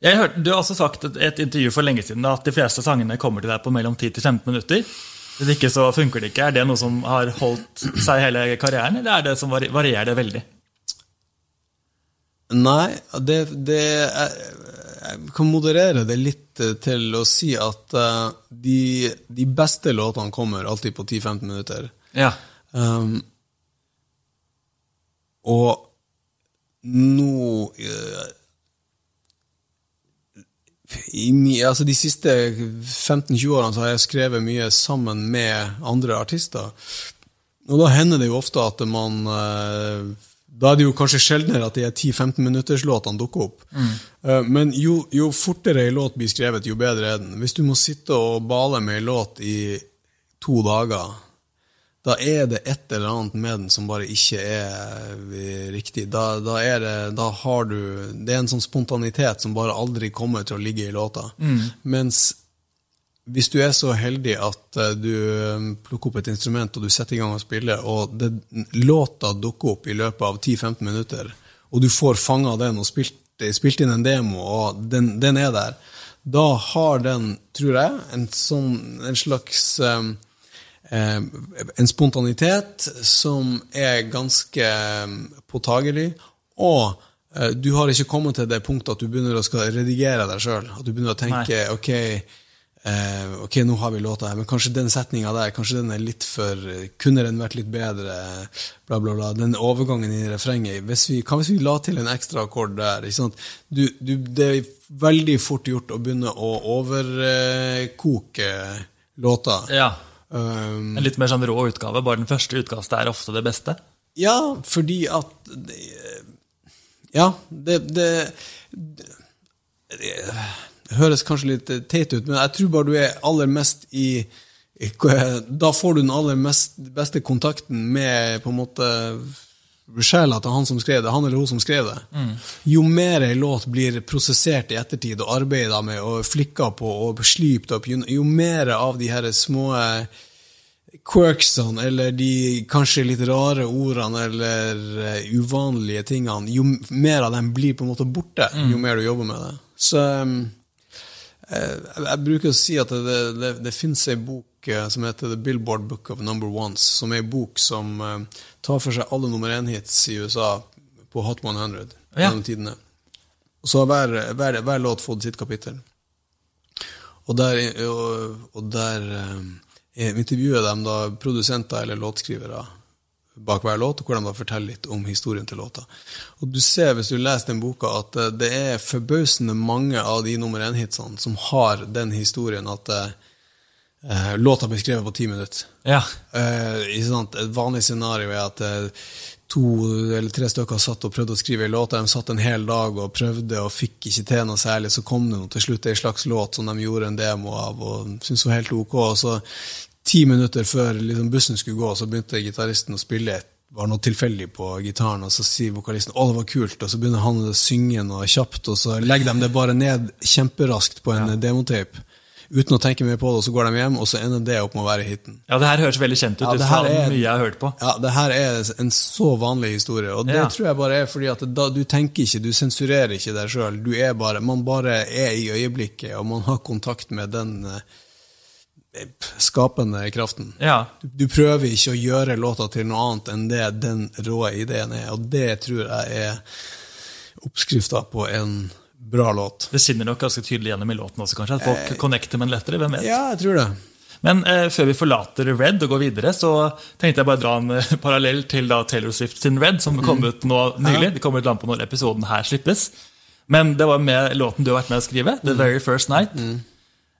Hørte, du har også sagt et, et intervju for lenge siden at de fleste sangene kommer til deg på mellom 10 til 15 minutter. Hvis ikke så funker det ikke. Er det noe som har holdt seg hele karrieren, eller er det som varierer det veldig? Nei, det, det er, Jeg kan moderere det litt til å si at uh, de, de, beste låtene kommer alltid på 10-15 minutter. Ja. Um, og nå uh, i, altså De siste 15-20 årene så har jeg skrevet mye sammen med andre artister. Og da hender det jo ofte at man eh, Da er det jo kanskje sjeldnere at de 10-15 minutterslåtene dukker opp. Mm. Eh, men jo, jo fortere ei låt blir skrevet, jo bedre er den. Hvis du må sitte og bale med ei låt i to dager da er det et eller annet med den som bare ikke er eh, riktig. Da, da, er det, da har du Det er en sånn spontanitet som bare aldri kommer til å ligge i låta. Mm. Mens hvis du er så heldig at uh, du um, plukker opp et instrument og du setter i gang å spille, og det, låta dukker opp i løpet av 10-15 minutter, og du får fanga den og spilt, spilt, inn en demo, og den, den, er der, da har den, tror jeg, en, sånn, en slags um, Eh, en spontanitet som er ganske eh, påtagelig, og eh, du har ikke kommet til det punktet at du begynner å skal redigere deg sjøl. At du begynner å tenke ok, ok, nå har vi låta her, men kanskje den setninga der kanskje den er litt for Kunne den vært litt bedre? Bla, bla, bla. Den overgangen i refrenget hvis vi, Hva hvis vi la til en ekstra akkord der? Du, du, det er veldig fort gjort å begynne å overkoke låta. Ja. Um, en litt mer sånn rå utgave? Bare den første utkastet er ofte det beste? Ja, fordi at det, Ja, det, det, det, høres kanskje litt teit ut, men jeg tror bare du er aller mest i Da får du den aller mest, beste kontakten med på en måte sjela til han som skrev det, han eller hun som skrev det. Mm. Jo mer ei låt blir prosessert i ettertid og arbeida med og flikka på og slipt opp, jo, jo mer av de her små eh, quirksene eller de kanskje litt rare ordene eller uh, uvanlige tingene, jo mer av dem blir på en måte borte, mm. jo mer du jobber med det. Så um, jeg, jeg, bruker å si at det, det, det finnes ei bok eh, som heter The Billboard Book of Number Ones, som er en bok som eh, tar for seg alle nummer én-hits i USA på Hot 100 Ja. gjennom tidene. Og så har hver, hver, hver låt fått sitt kapittel. Og der, og, og der eh, intervjuer de da produsenter eller låtskrivere bak hver låt, hvor de da forteller litt om historien til låta. Og du ser hvis du leser den boka, at eh, det er forbausende mange av de nummer én-hitsene som har den historien at eh, eh, låta blir skrevet på ti minutter. Ja. Eh? Et vanlig scenario er at eh, to eller tre stykker satt og prøvde å skrive en låt. De satt en hel dag og prøvde og fikk ikke til noe særlig. Så kom det noe til slutt ei slags låt som de gjorde en demo av og syntes var helt ok. Og så ti minutter før liksom, bussen skulle gå, så begynte gitaristen å spille var noe tilfeldig på gitaren, og så sier vokalisten 'Å, det var kult', og så begynner han å synge noe kjapt, og så legger de det bare ned kjemperaskt på en demotape. Uten å tenke mer på det, og så går de hjem, og så ender det opp med å være hiten. ja, det her høres veldig kjent ut. Ja, det her er- mye jeg har hørt på. Ja, det her er en så vanlig historie, og det Ja. tror jeg bare er fordi at da, du tenker ikke, du sensurerer ikke deg sjøl. Man bare er i øyeblikket, og man har kontakt med den eh, skapende kraften. Ja. Du, du prøver ikke å gjøre låta til noe annet enn det den rå ideen er, og det tror jeg er oppskrifta på en bra låt. Det skinner nok ganske tydelig gjennom i låten også, kanskje. At folk connecter med den lettere. hvem vet. Ja, jeg tror det. Men eh, før vi forlater Red og går videre, så tenkte jeg bare å dra en eh, (laughs) parallell til da Taylor Swift sin Red, som kom ut nå nylig. Det kommer ut an på når episoden her slippes. Men det var med låten du har vært med å skrive, The Very First Night. Eh,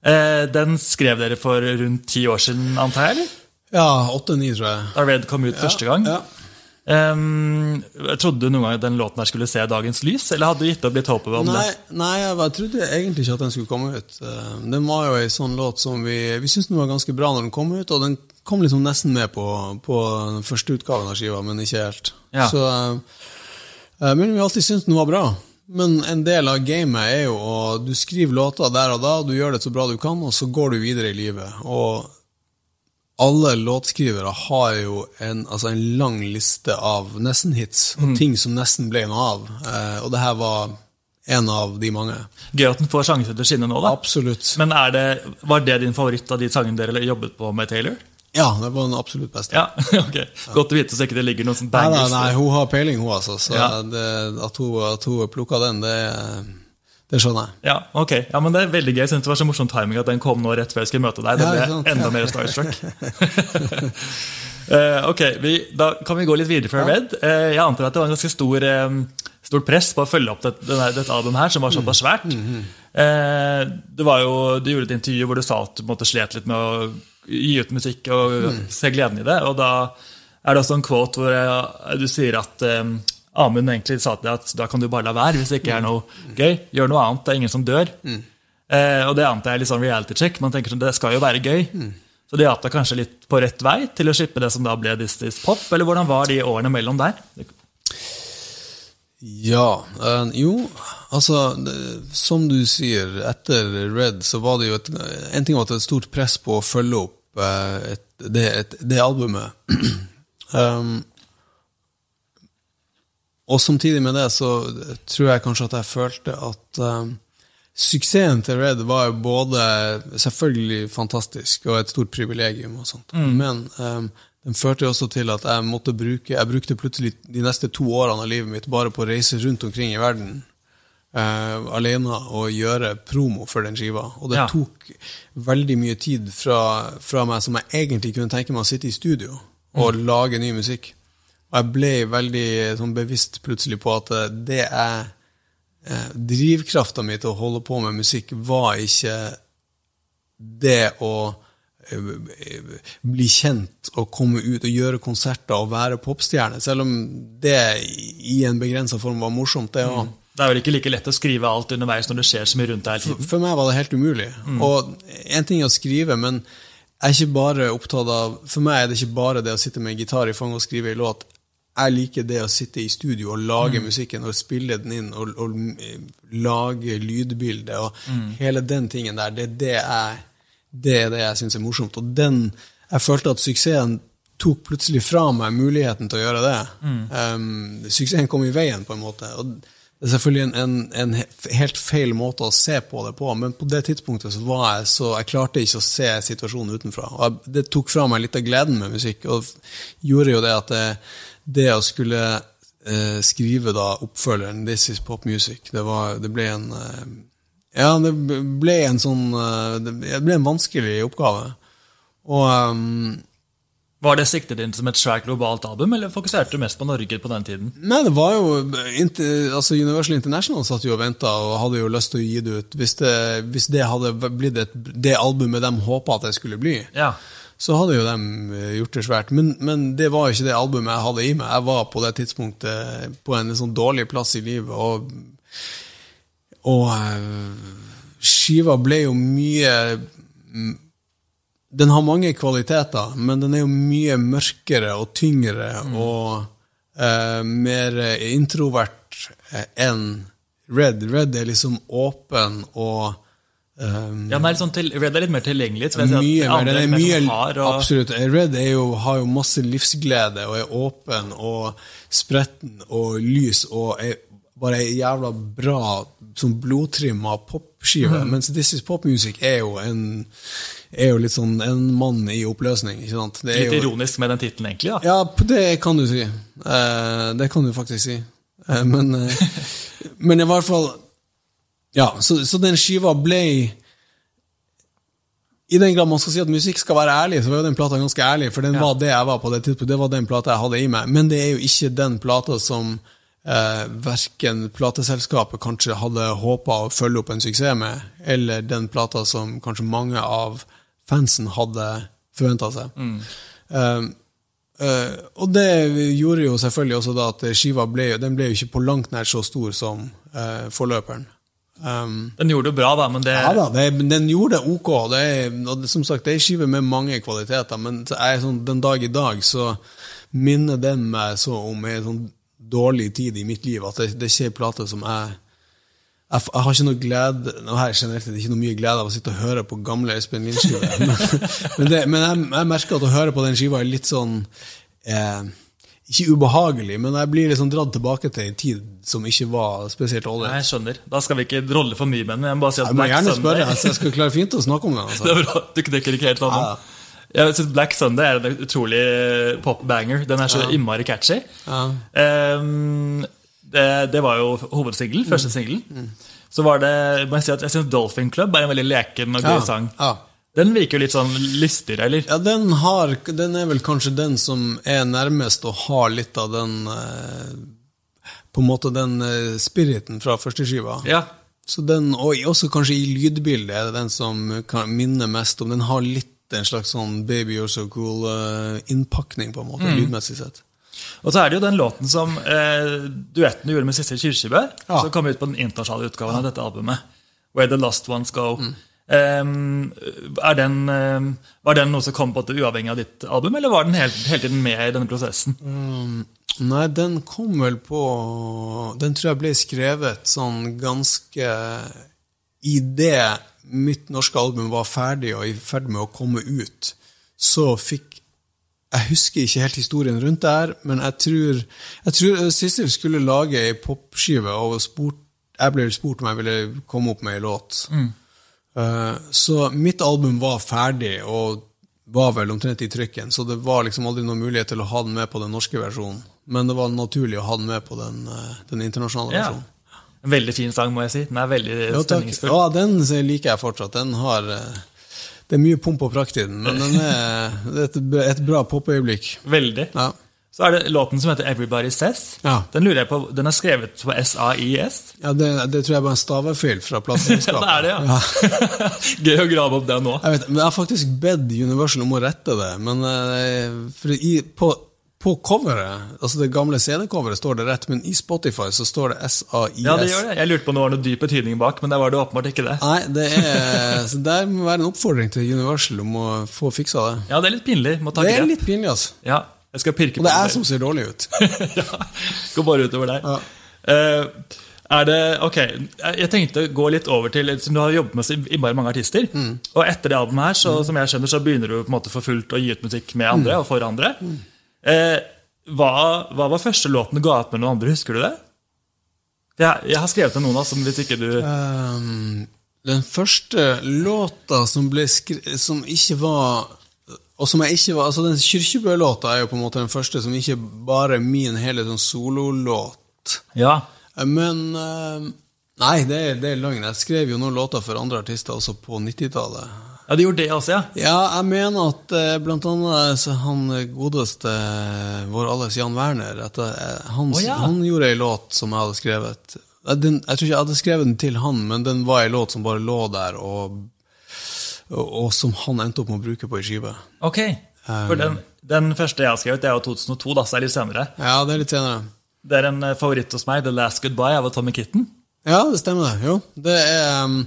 den skrev dere for rundt ti år siden, antar jeg? Ja, åtte-ni, tror jeg. Da Red kom ut første gang. Ja. Um, trodde du noen gang at den låten her skulle se dagens lys, eller hadde du gitt opp litt håpet om Nei, det? nei, jeg trodde egentlig ikke at den skulle komme ut. Eh, Den var jo ei sånn låt som vi Vi syntes den var ganske bra når den kom ut, og den kom liksom nesten med på, på den første utgaven av skiva, men ikke helt. Ja. Så, eh, men vi har alltid syntes den var bra. Men en del av gamet er jo å Du skriver låter der og da, du gjør det så bra du kan, og så går du videre i livet. Og alle låtskrivere har jo en, altså en lang liste av nesten-hits, og ting som nesten ble noe av. Eh, og det her var en av de mange. Gøy at den får sjansen til å skinne nå, da. Absolutt. Men er det, var det din favoritt av de sangene dere jobbet på med Taylor? Ja, det var den absolutt beste. Ja, (laughs) ok. Godt å vite så ikke det ligger noen sånne Nei, nei, nei, hun har peiling, hun, altså. Så Ja. det, at hun, at hun plukka den, det, det skjønner jeg. Ja, ok. Ja, men Det er veldig gøy. Jeg synes det var så morsom timing at den kom nå rett før jeg skulle møte deg. Da ble jeg enda mer starstruck. (laughs) (laughs) Eh, ok, vi, Da kan vi gå litt videre fra Red. Eh, jeg antar at det var en ganske stor, stort press på å følge opp dette, denne, dette albumet her, som var såpass svært. Eh, det var jo, Du gjorde et intervju hvor du sa at du måtte slet litt med å gi ut musikk og se gleden i det. og da er det også en quote hvor jeg, du sier at um, Amund egentlig sa til deg at da kan du bare la være hvis det ikke er noe gøy. Gjør noe annet, det er ingen som dør. Eh, og det jeg er litt sånn reality check. Man tenker sånn, det skal jo være gøy. Så det hjalp deg kanskje litt på rett vei til å slippe det som da ble Is Pop? Eller hvordan var de årene mellom der? Ja, Øh, jo, altså det, Som du sier, etter Red så var det jo et, En ting var at det var et stort press på å følge opp eh, et, det, et, det albumet. (clears throat) um, og samtidig med det så tror jeg kanskje at jeg følte at um, suksessen til Red var jo både selvfølgelig fantastisk og et stort privilegium, og sånt. men um, den førte også til at jeg måtte bruke Jeg brukte plutselig de neste to årene av livet mitt bare på å reise rundt omkring i verden uh, alene og gjøre promo for den skiva. Og det Ja. tok veldig mye tid fra, fra meg som jeg egentlig kunne tenke meg å sitte i studio og lage ny musikk. Og jeg ble veldig sånn, bevisst plutselig på at eh, det er eh, Drivkrafta mi til å holde på med musikk var ikke det å bli kjent og komme ut og gjøre konserter og være popstjerne, selv om det i en begrensa form var morsomt, det òg. Det er vel ikke like lett å skrive alt underveis når det skjer så mye rundt deg for. For meg var det helt umulig. Og en ting er å skrive, men jeg er ikke bare opptatt av For meg er det ikke bare det å sitte med en gitar i fanget og skrive en låt. Jeg liker det å sitte i studio og lage musikken og spille den inn og, og mm, lage lydbildet og hele den tingen der. Det er det jeg, det er det jeg syns er morsomt. Og den Jeg følte at suksessen tok plutselig fra meg muligheten til å gjøre det. Um, suksessen kom i veien, på en måte. Og det er selvfølgelig en, en, en helt feil måte å se på det på, men på det tidspunktet så var jeg så Jeg klarte ikke å se situasjonen utenfra. Og jeg, det tok fra meg litt av gleden med musikk, og gjorde jo det at det, det å skulle eh, skrive da oppfølgeren 'This Is Pop Music', det, var, det ble en eh, Ja, det ble en sånn eh, Det ble en vanskelig oppgave. Og um, Var det siktet inn som et svært globalt album, eller fokuserte du mest på Norge på den tiden? Nei, det var jo altså Universal International satt jo og venta og hadde jo lyst til å gi det ut. Hvis det, hvis det hadde blitt et, det albumet de håpa at det skulle bli, Ja. så hadde jo de eh, gjort det svært. Men, men det var jo ikke det albumet jeg hadde i meg. Jeg var på det tidspunktet på en sånn dårlig plass i livet, og, og eh, skiva ble jo mye mm, Den har mange kvaliteter, men den er jo mye mørkere og tyngre og uh, mer introvert eh, enn Red. Red er liksom åpen og Um, Ja, er sånn til, Red er litt mer tilgjengelig. si at mye mer. andre er mye, sånn hard, og, absolutt. Red jo, har jo masse livsglede og er åpen og spretten og lys og er bare ei jævla bra sånn blodtrimma popskive. Mhm. Mens This Is Pop Music er jo en er jo litt sånn en mann i oppløsning. ikke sant? Det Litt jo, ironisk med den tittelen, egentlig. da. ja, det kan du si. Uh, det kan du faktisk si. Uh, men, uh, (laughs) men i hvert fall Ja, så, så den skiva ble I den grad man skal si at musikk skal være ærlig, så var jo den plata ganske ærlig, for den Ja. var det jeg var på det tidspunktet. Det var den plata jeg hadde i meg. Men det er jo ikke den plata som eh, verken plateselskapet kanskje hadde håpa å følge opp en suksess med, eller den plata som kanskje mange av fansen hadde forventa seg. Eh, eh, og det gjorde jo selvfølgelig også da at skiva ble, den ble jo ikke på langt nær så stor som eh, forløperen. Um, Den gjorde det bra, da, men det ja da, det, den gjorde det ok. Det er, og som sagt, det er ei skive med mange kvaliteter, men er sånn, den dag i dag så minner den meg så om en sånn dårlig tid i mitt liv, at det, det er ikke en plate som jeg jeg, jeg har ikke noe glede Nå jeg generelt sett ikke noe mye glede av å sitte og høre på gamle Espen Lind-skiver, (laughs) men, men, det, men jeg, jeg merker at å høre på den skiva er litt sånn eh, Ikke ubehagelig, men jeg blir liksom dratt tilbake til en tid som ikke var spesielt ålreit. Jeg skjønner. Da skal vi ikke drolle for mye med den. Jeg må bare si at Jeg må gjerne spørre, altså, jeg skal klare fint å snakke om den. Altså. (laughs) Det er bra, Du knekker ikke helt sammen. Ja. Jeg synes Black Sunday er en utrolig pop-banger. Den er så innmari catchy. Ja. Um, det, det var jo hovedsingelen, Mm. første singelen. Så var det, må jeg si at jeg synes Dolphin Club er en veldig leken og gøy Ja, sang. ja. Den virker jo litt sånn lystigere, eller? Ja, den, har, den er vel kanskje den som er nærmest å ha litt av den eh, På en måte den eh, spiriten fra første skiva. Ja. Så den, og også kanskje i lydbildet er det den som kan minne mest om Den har litt en slags sånn Baby You're So Cool-innpakning, på en måte, lydmessig sett. Og så er det jo den låten som eh, duetten du gjorde med Sissel Kyrkjebø, Ja. som kom ut på den internasjonale utgaven av dette albumet. Where the Lost Ones Go. Ehm, er den, um, var den noe som kom på det uavhengig av ditt album, eller var den hele, hele tiden med i denne prosessen? Nei, den kom vel på Den tror jeg ble skrevet sånn ganske Idet mitt norske album var ferdig og i ferd med å komme ut, så fikk Jeg husker ikke helt historien rundt det her, men jeg tror, jeg tror Sissel skulle lage ei popskive, og spurt, jeg ble spurt om jeg ville komme opp med ei låt. Eh, Så mitt album var ferdig, og var vel omtrent i trykken, så det var liksom aldri noen mulighet til å ha den med på den norske versjonen. Men det var naturlig å ha den med på den, eh, den internasjonale versjonen. En veldig fin sang, må jeg si. Den er veldig Jo, stemningsfull. Ja, den liker jeg fortsatt. Den har eh, Det er mye pomp og prakt i den, men den er, det er et, bra popøyeblikk. Veldig. Ja. Så er det låten som heter Everybody Says. Ja. Den lurer jeg på, den er skrevet på SAIS. Ja, det, det tror jeg bare er en stavefeil fra (laughs) Ja, det er det, ja. (laughs) Gøy å grave opp det nå. Jeg, vet, men jeg har faktisk bedt Universal om å rette det, men eh, i, på, på coveret, altså det gamle CD-coveret, står det rett, men i Spotify så står det SAIS. Ja, det gjør det. Jeg lurte på om det var noe dyp betydning bak, men der var det åpenbart ikke det. Nei, det er, (laughs) så der må være en oppfordring til Universal om å få fiksa det. Ja, det er litt pinlig. Må ta Det er grep. litt pinlig, altså. Ja, jeg skal pirke på Og det er jeg som ser dårlig ut. (laughs) ja, Går bare utover deg. Ja. Uh, er det, ok, Jeg tenkte å gå litt over til Du har jobbet med så innmari mange artister. Mm. Og etter det albumet her, så, som jeg skjønner, så begynner du på en måte for fullt å gi ut musikk med andre Mm. og for andre. Eh, hva, hva var første låten du ga ut med noen andre? Husker du det? Jeg, jeg har skrevet ned noen av som hvis ikke du Um, den første låta som ble skrevet Som ikke var Og som jeg ikke var Altså, den Kyrkjebø-låta er jo på en måte den første som ikke bare er min hele sånn sololåt. Ja. Men eh, Nei, det er, det er løgn. Jeg skrev jo noen låter for andre artister også på 90-tallet. Ja, de gjorde det også, ja? Ja, jeg mener at eh, blant annet han godeste eh, vår alles Jan Werner at, eh, han, oh, ja. han gjorde ei låt som jeg hadde skrevet. Eh, Den, jeg tror ikke jeg hadde skrevet den til han, men den var ei låt som bare lå der, og, og, og som han endte opp med å bruke på ei skive. Ok. For den, den første jeg har skrevet, det er jo 2002, da, så det er litt senere. Ja, det er litt senere. Det er en eh, favoritt hos meg, 'The Last Goodbye' av Tommy Kitten. Ja, det stemmer det. Jo. Det er, um,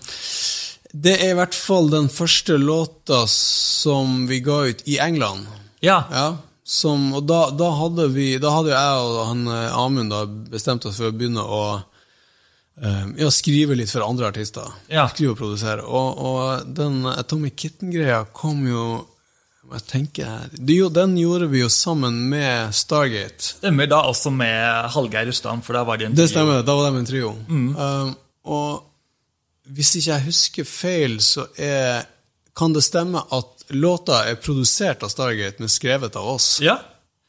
det er i hvert fall den første låta som vi ga ut i England. Ja. Ja, som, og da, da hadde vi Da hadde jeg og han eh, Amund da bestemt oss for å begynne å eh, ja, skrive litt for andre artister. Ja. Skrive og produsere. Og, og den Tommy Kitten-greia kom jo jeg tenker, det, jo, Den gjorde vi jo sammen med Stargate. Stemmer da også med Hallgeir Rustam, for da var de en trio. Det stemmer, da var de en trio. Um, og hvis ikke jeg husker feil, så er, kan det stemme at låta er produsert av Stargate, men skrevet av oss. Ja.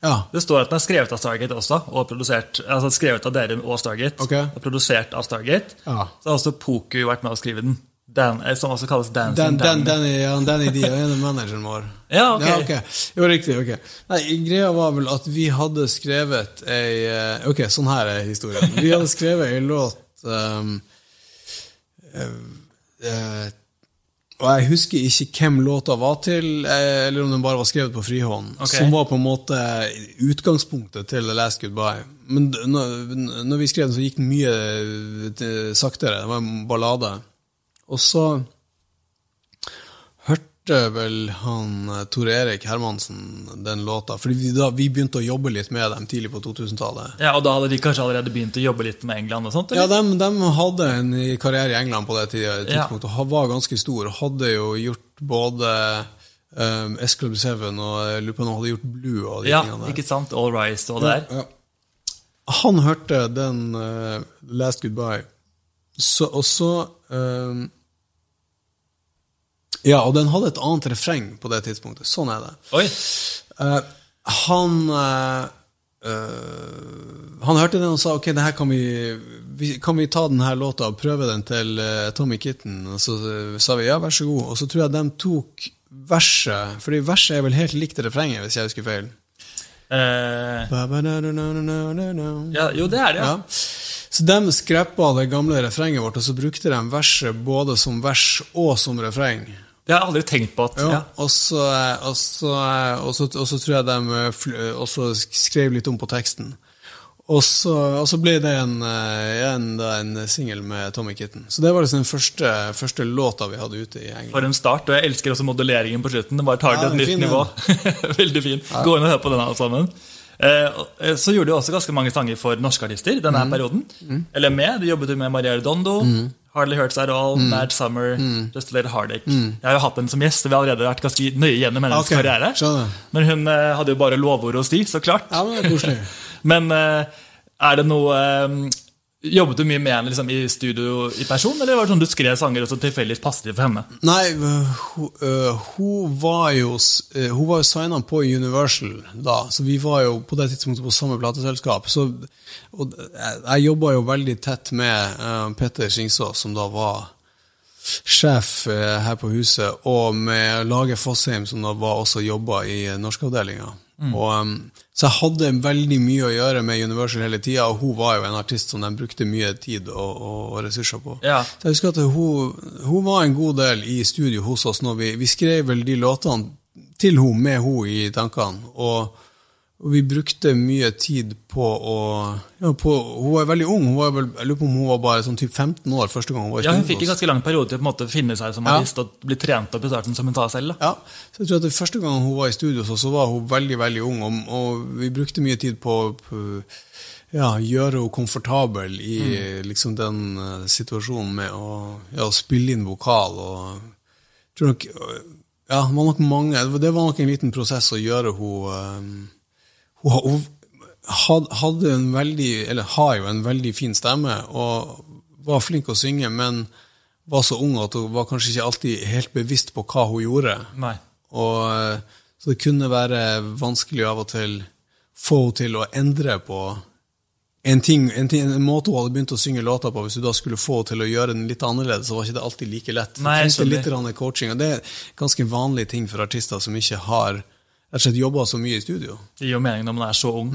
Ja, Det står at den er skrevet av Stargate også, og produsert, altså skrevet av dere og Stargate. Okay. Og produsert av Stargate. Ja. Så har også Poku vært med å skrive den. Dan, eh, som også kalles Dancing Dan, den, Danny. den, er, ja, den er de, en av manageren vår. (laughs) Ja, ok. Ja, ok. Jo, riktig. ok. Nei, Greia var vel at vi hadde skrevet ei eh, Ok, sånn her er historien. Vi hadde skrevet ei låt um, eh, eh, Og jeg husker ikke hvem låta var til, eh, eller om den bare var skrevet på frihånd. Okay. Som var på en måte utgangspunktet til The Last Goodbye. Men når, vi skrev den, så gikk den mye eh, saktere. Det var en ballade. Og så vel han eh, Tor Erik Hermansen den låta, fordi vi, da, vi begynte å jobbe litt med dem tidlig på 2000-tallet. Ja, Og da hadde de kanskje allerede begynt å jobbe litt med England? og sånt? Ja, de, de, hadde en karriere i England på det tidspunktet tidspunktet, og var ganske stor. Og Hadde jo gjort både um, S Club 7 og han hadde gjort Blue og de ja, tingene der. ikke sant? All Rise og det der. Ja. Han hørte den uh, Last Goodbye, så, og så ehm, Ja, og den hadde et annet refreng på det tidspunktet. Sånn er det. Oi. Uh, han uh, Han hørte den og sa ok, det her kan vi, vi Kan vi ta denne låta og prøve den til Tommy Kitten? Og så sa vi ja, vær så god. Og så tror jeg de tok verset, fordi verset er vel helt likt refrenget, hvis jeg husker feil. Uh, ja, jo, det er det, ja. Ja. Så de skrappa det gamle refrenget vårt, og så brukte de verset både som vers og som refreng. Det har jeg aldri tenkt på. at... Ja. Ja. Og, så, og, så, og, så, og så tror jeg de eh, skrev litt om på teksten. Og så, ble det en, eh, en, en singel med Tommy Kitten. Så det var liksom den første, første låta vi hadde ute i England. For en start, og jeg elsker også modelleringen på slutten. Det bare tar det Ja, et nytt fin, nivå. (laughs) Veldig fin. Gå inn og hør på den alle sammen. Eh, eh, så gjorde du også ganske mange sanger for norske artister denne Mm. perioden. Eller med. Du jobbet jo med Maria Redondo, Hardly Hurts At All, Mm. Mad Summer, Just a Little Heartache. Jeg har jo hatt henne som gjest, så vi har allerede vært ganske nøye gjennom hennes okay. karriere. skjønner. Men hun eh, hadde jo bare lovord hos de, så klart. Ja, men. (laughs) Men er det noe Jobbet du mye med henne liksom, i studio i person, eller var det sånn du skrev sanger og så tilfeldigvis passet de for henne? Nei, hun, øh, hun var jo øh, Hun var jo signa på Universal da, så vi var jo på det tidspunktet på samme plateselskap. Så, og jeg, jobba jo veldig tett med uh, Petter Skingsås, som da var sjef uh, her på huset, og med Lage Fossheim, som da var også jobba i øh, norskavdelinga. Og, så jeg hadde veldig mye å gjøre med Universal hele tida, og hun var jo en artist som de brukte mye tid og, og, og ressurser på. Ja. Så jeg husker at hun, hun var en god del i studio hos oss når vi, vi skrev vel de låtene til hun med hun i tankene. Og, og vi brukte mye tid på å ja, på, Hun var veldig ung. Var vel, jeg lurer på om hun var bare sånn typ 15 år første gang hun var i Ja, Hun fikk en ganske lang periode til å på en måte finne seg som Ja. artist og bli trent opp i starten som hun sa selv. da. Ja, så jeg tror at det Første gang hun var i studio, så, så var hun veldig veldig ung, og, og vi brukte mye tid på å ja, gjøre henne komfortabel i liksom den uh, situasjonen med å, ja, å spille inn vokal. og jeg tror nok, ja, det var nok mange, det var nok en liten prosess å gjøre henne øh, hun, hun, hadde en veldig, eller har jo en veldig fin stemme, og var flink å synge, men var så ung at hun var kanskje ikke alltid helt bevisst på hva hun gjorde. Nei. Og, eh, så det kunne være vanskelig av og til få henne til å endre på en, ting, en, ting, en måte hun hadde begynt å synge låter på. Hvis du da skulle få henne til å gjøre den litt annerledes, så var ikke det alltid like lett. Nei, det litt coaching, og det er ganske vanlige ting for artister som ikke har rett og slett jobba så mye i studio. Det gir jo mening når man er så ung.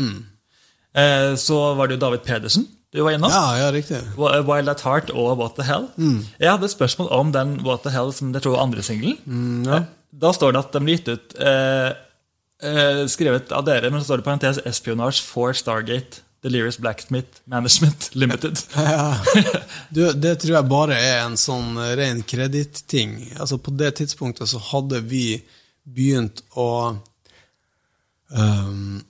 Eh, så var det jo David Pedersen du var innom. Ja, ja, riktig. Wild at Heart og What the Hell. Jeg hadde et spørsmål om den What the Hell, som jeg tror var andre singelen. ja. Da står det at den ble gitt ut eh, eh, skrevet av dere, men så står det parentes Espionage for Stargate. Delirious Blacksmith Management (laughs) Limited. (laughs) Du, det tror jeg bare er en sånn ren kreditting. Altså, på det tidspunktet så hadde vi begynt å ehm,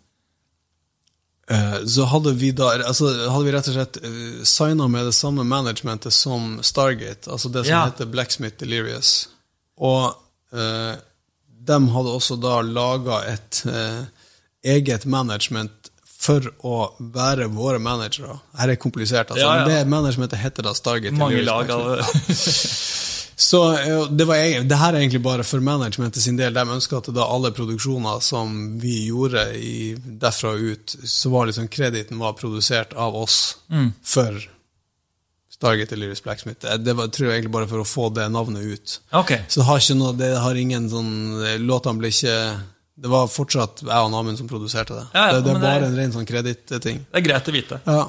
uh, Så hadde vi da altså, hadde vi rett og slett uh, signa med det samme managementet som Stargate, altså det som Ja. heter Blacksmith Delirious. Og uh, de hadde også da laga et uh, eget management for å være våre managere. Her er komplisert, altså. Ja, ja. Det managementet heter da Stargate. Mange lag av av (laughs) Så eh, det, var, det her er egentlig bare for managementet sin del. De ønska at da alle produksjoner som vi gjorde i, derfra og ut, så var liksom krediten var produsert av oss for Stargate Delirious Blacksmith. Det, det var, tror jeg egentlig bare for å få det navnet ut. Okay. Så det har ikke noe, det har ingen sånn Låtene ble ikke Det var fortsatt jeg og Namund som produserte det. Ja, ja, det, det er bare det- en ren sånn kreditting. Det er greit å vite. Ja.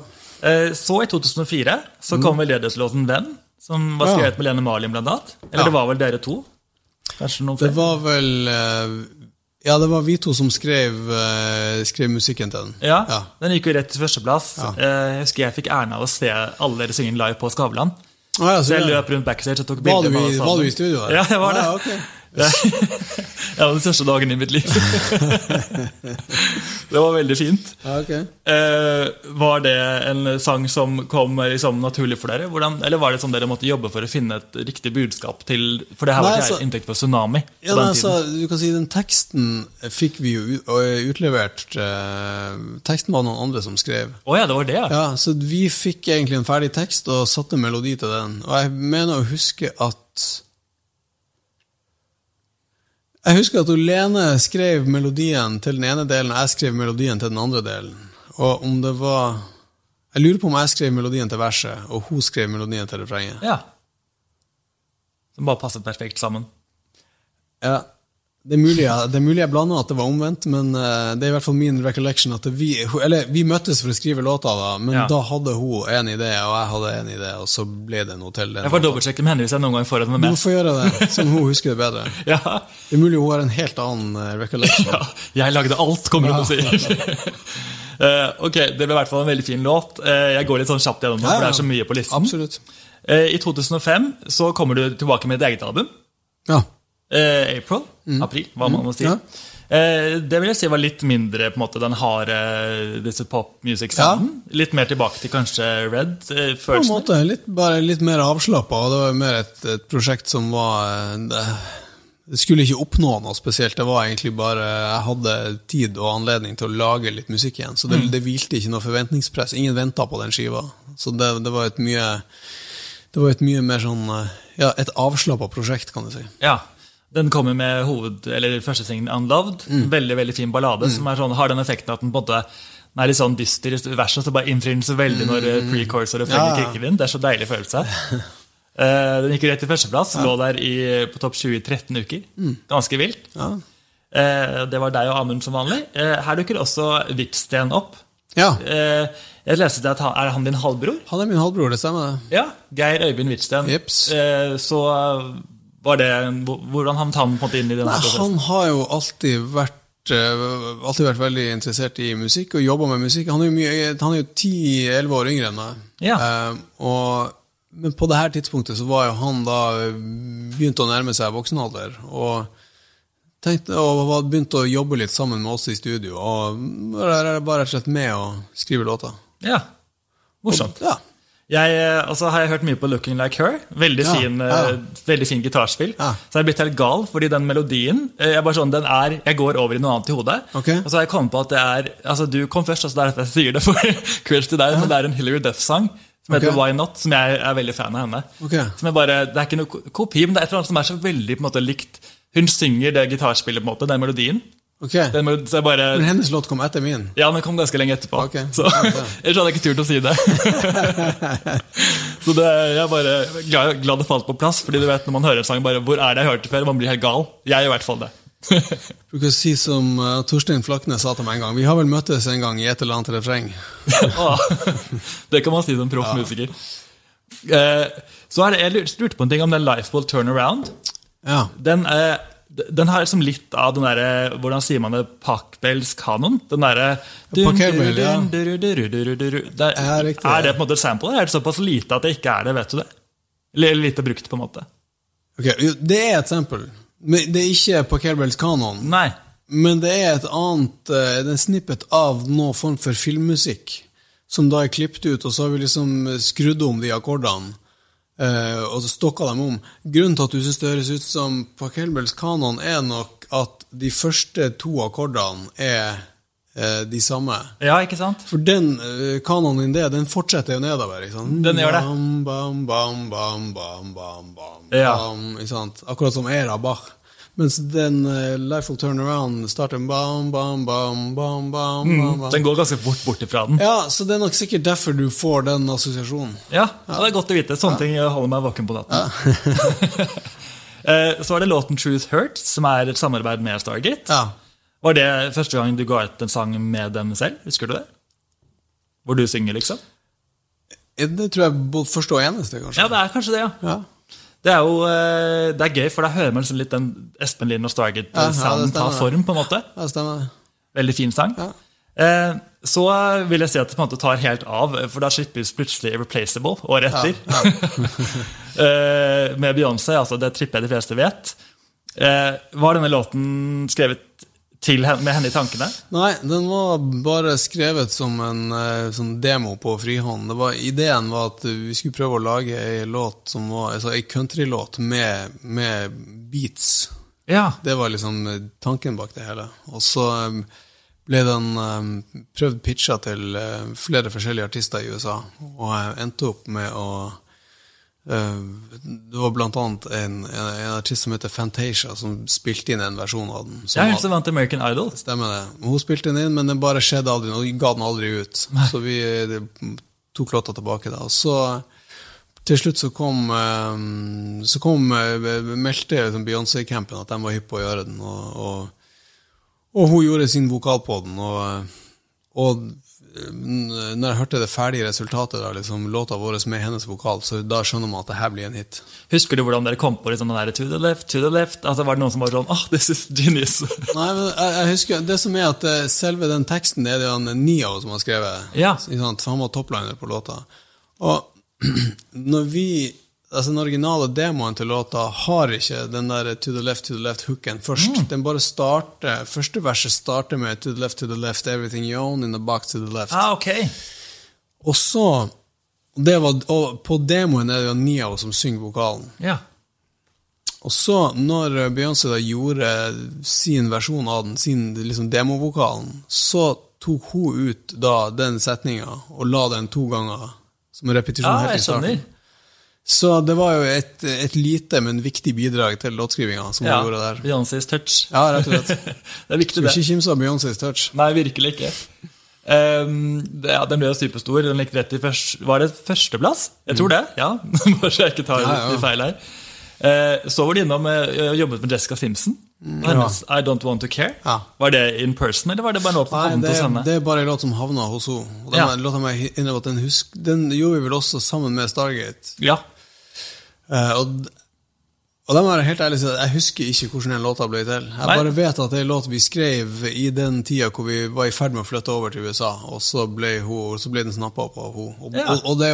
Eh, Så i 2004 så kom vel veldedighetslåten Venn, som var skrevet med Lene Marlin blant annet. Eller det var vel dere to? Det var vel eh, Ja, det var vi to som skrev, eh, skrev musikken til den. Ja, Ja. Den gikk jo rett til førsteplass. Ja. Eh, Jeg husker jeg fikk æren av å se alle dere synge live på Skavlan. Ah, ja, Så jeg det- løp rundt backstage og tok var, bilder du i, var du i studio Her? Ja, jeg var det. Ah, ja, ok. Det (laughs) var den største dagen i mitt liv. (laughs) det var veldig fint. Okay. Eh, var det en sang som kom liksom naturlig for dere? Hvordan, eller var det sånn dere måtte jobbe for å finne et riktig budskap til For det her var ikke altså- inntekt for Tsunami Ja, på nei, altså, du kan si Den teksten fikk vi jo utlevert eh, Teksten var noen andre som skrev. Oh, ja, det var det, ja. Ja, Så vi fikk egentlig en ferdig tekst og satte melodi til den. Og jeg mener å huske at Jeg husker at Lene skrev melodien til den ene delen, og jeg skrev melodien til den andre delen. Og om det var Jeg lurer på om jeg skrev melodien til verset, og hun skrev melodien til refrenget. ja. Som bare passet perfekt sammen. Ja, det er, mulig, det er mulig jeg blanda at det var omvendt, men eh, det er i hvert fall min recollection at vi, eller, vi møttes for å skrive låta, da, men Ja. da hadde hun en idé, og jeg hadde en idé, og så ble det noe til den. Jeg får dobbeltsjekke med henne hvis jeg noen gang får henne med. Du får gjøre det, som hun husker det bedre. (laughs) Ja, Det er mulig hun har en helt annen eh, recollection. (laughs) ja, jeg lagde alt, kommer hun til å si. (laughs) Eh, ok, Det ble i hvert fall en veldig fin låt. Jeg går litt sånn kjapt gjennom Ja, for det er så mye på listen. Absolutt. I 2005 så kommer du tilbake med et eget album. Ja. Eh, April. April, hva man må si. Mm. ja. Eh, det vil jeg si var litt mindre på en måte den harde disse pop music-sounden. Litt mer tilbake til kanskje Red. Eh, På en følelsen. måte litt, bare litt mer avslappa, det var mer et, et prosjekt som var eh, det, det skulle ikke oppnå noe spesielt. Det var egentlig bare Jeg hadde tid og anledning til å lage litt musikk igjen. Så det, det hvilte ikke noe forventningspress. Ingen venta på den skiva. Så det, det var et mye Det var et mye mer sånn Ja, et avslappa prosjekt, kan du si. Ja. Den kommer med hoved, eller første singen Unloved. Mm. Veldig veldig fin ballade som er sånn, har den effekten at den måte den er litt sånn dyster i verset, så bare innfrir den så veldig når eh, pre-chorus og refrenget Mm. Ja, ja. kicker inn. Det er så deilig følelse. Uh, (laughs) den gikk rett til førsteplass. Lå der i, på topp 20 i 13 uker. Mm. Ganske vilt. Ja. Uh, det var deg og Amund som vanlig. Uh, her dukker også Hvitsten opp. ja. Jeg leste at han, Er han din halvbror? Han er min halvbror, det stemmer? Ja. Geir Øyvind Hvitsten. Jeps. Eh, så det Hvordan havnet han på en måte inn i denne Nei, prosessen? han har jo alltid vært eh, alltid vært veldig interessert i musikk og jobba med musikk. Han er jo, mye- han er jo 10-11 år yngre enn meg. Ja. Eh, og, men på det her tidspunktet så var jo han da begynt å nærme seg voksenalder. Og, tenkte, og var begynt å jobbe litt sammen med oss i studio. Og bare rett og slett med å skrive låter. Ja. Morsomt. Ja. Jeg, altså, og så har jeg hørt mye på 'Looking Like Her'. Veldig Ja, fin, ja. eh, veldig fin gitarspill. Ja. Så jeg er blitt helt gal, fordi den melodien eh, jeg, bare sånn, den er, jeg går over i noe annet i hodet. Okay. Og så har jeg kommet på at det er altså Du kom først, og så det er derfor jeg sier det. for (laughs) creds til deg, Men det er en Hillary Duff-sang som heter Ok. Why Not, som jeg er veldig fan av henne. Okay. Bare, Det er ikke noe kopi, men det er et eller annet som er så veldig på en måte likt. Hun synger det gitarspillet, på en måte, den melodien. Ok, Den bare, Men hennes låt kom etter min. ja, den kom ganske lenge etterpå. Okay. Så Ja. Ellers (laughs) hadde jeg ikke turt å si det. (laughs) så det, jeg er bare glad, glad det falt på plass, fordi du vet når man hører en sang bare, Hvor er det jeg hørte før? Man blir helt gal. Jeg er i hvert fall det. (laughs) Bruker å si som uh, Torstein Flaknes sa til meg en gang. Vi har vel møttes en gang i et eller annet refreng. Åh, det kan man si som proff musiker. Eh, så er det, Jeg lurte- på en ting om den Life Will Turn Around. Ja. Den, eh, den har liksom litt av den derre Hvordan sier man det? Pakbels kanon? Den derre ja. Er det på en måte et sample, er det såpass lite at det ikke er det? vet du det? Eller lite brukt, på en måte. Ok, Det er et sample. Men det er ikke. Nei. Men det er et annet eh, Det er snippet av noen form for filmmusikk som da er klippet ut, og så har vi liksom skrudd om de akkordene. Eh, og så stokka dem om. Grunnen til at du syns det høres ut som på Kelbels kanon, er nok at de første to akkordene er uh, de samme. Ja, ikke sant? For den uh, kanonen din, det, den fortsetter jo nedover. ikke sant? Den gjør det. Bam, bam, bam, bam, bam, bam, bam, Ja. bam, ikke sant? Akkurat som Era Bach. Mens den uh, Life Will Turn Around starter bam, bam, bam, bam, bam, bam, bam. Den går ganske fort bort ifra den. Ja, så det er nok sikkert derfor du får den assosiasjonen. Ja, ja, det er godt å vite. Sånne ting holder meg våken på natten. Ja. (laughs) Så er det låten 'Truth Hurts', som er et samarbeid med Stargate. Ja. Var det første gang du ga ut en sang med dem selv? Husker du det? Hvor du synger, liksom? Eh, Det tror jeg både første og eneste, kanskje. Ja, det er kanskje det, ja. Ja. Det er jo eh, det er gøy, for da hører man liksom litt den Espen Lind og Ja, ja, ta form, på en måte. ja, stemmer. Veldig fin sang. Ja. Eh, Så vil jeg si at det på en måte tar helt av, for da slippes plutselig Irreplaceable året etter. (laughs) Eh, Med Beyoncé, altså det tripper jeg de fleste vet. Eh, Var denne låten skrevet henne, med henne i tankene? Nei, den var bare skrevet som en sånn demo på frihånd. Det var, ideen var at vi skulle prøve å lage ei låt som var altså ei countrylåt med, med beats. Ja. Det var liksom tanken bak det hele. Og så eh, ble den eh, prøvd pitcha til flere forskjellige artister i USA, og endte opp med å Det var blant annet en, en, artist som heter Fantasia, som spilte inn en versjon av den. som er hun som vant American Idol. Stemmer det. Hun spilte den inn, men den bare skjedde aldri Og ga den aldri ut. Så vi eh, tok låta tilbake da. Og så til slutt så kom, eh, så kom eh, meldte liksom Beyoncé-campen at de var hypp på å gjøre den, og, og, og hun gjorde sin vokal på den. Og, og når jeg hørte det ferdige resultatet av liksom, låta vår med hennes vokal, så da skjønner man at det her blir en hit. Husker du hvordan dere kom på liksom den der to the left, to the left? Altså Var det noen som var sånn ah, this is genius? (laughs) Nei, men jeg, jeg husker, Det som er at eh, selve den teksten det er det han Nio som har skrevet. Ja. Han var topliner på låta. Og (clears throat) når vi Altså Den originale demoen til låta har ikke den der to the left, to the left-hooken først. Mm. Den bare starter Første verset starter med to the left, to the left, everything you own in the box to the left. ah, okay. Og så det var, og På demoen er det jo Nio som synger vokalen. Ja. Og så, når Beyoncé da gjorde sin versjon av den, sin liksom demovokalen, så tok hun ut da den setninga og la den to ganger som en repetisjon Ja, helt i starten. Så det var jo et, et lite, men viktig bidrag til låtskrivinga som Ja, gjorde der. Beyoncés touch. Ja, rett og slett. (laughs) det er viktig, det. ikke kimse av Beyoncés touch. Nei, virkelig ikke. Um, det, ja, den ble jo superstor. Den gikk rett i først, Var det førsteplass? Jeg tror det. ja. (laughs) Bare så jeg ikke tar Mm. Ja, ja. feil her. Uh, så var du innom eh, og jobbet med Jessica Simpson. Hennes I Don't Want To Care. Mm, Ja. Var det in person, eller var det bare en låt som Nei, kom det, hos henne? det er bare en låt som havna hos henne. Og den Ja. den, husk, den gjorde vi vel også sammen med Stargate. Ja. Eh, og, og jeg være helt ærlig jeg husker ikke hvordan den låta ble til. Jeg bare vet at det er en låt vi skrev i den tida hvor vi var i ferd med å flytte over til USA, og så ble, hun, så ble den snappa opp av henne. Og, Ja. og, og det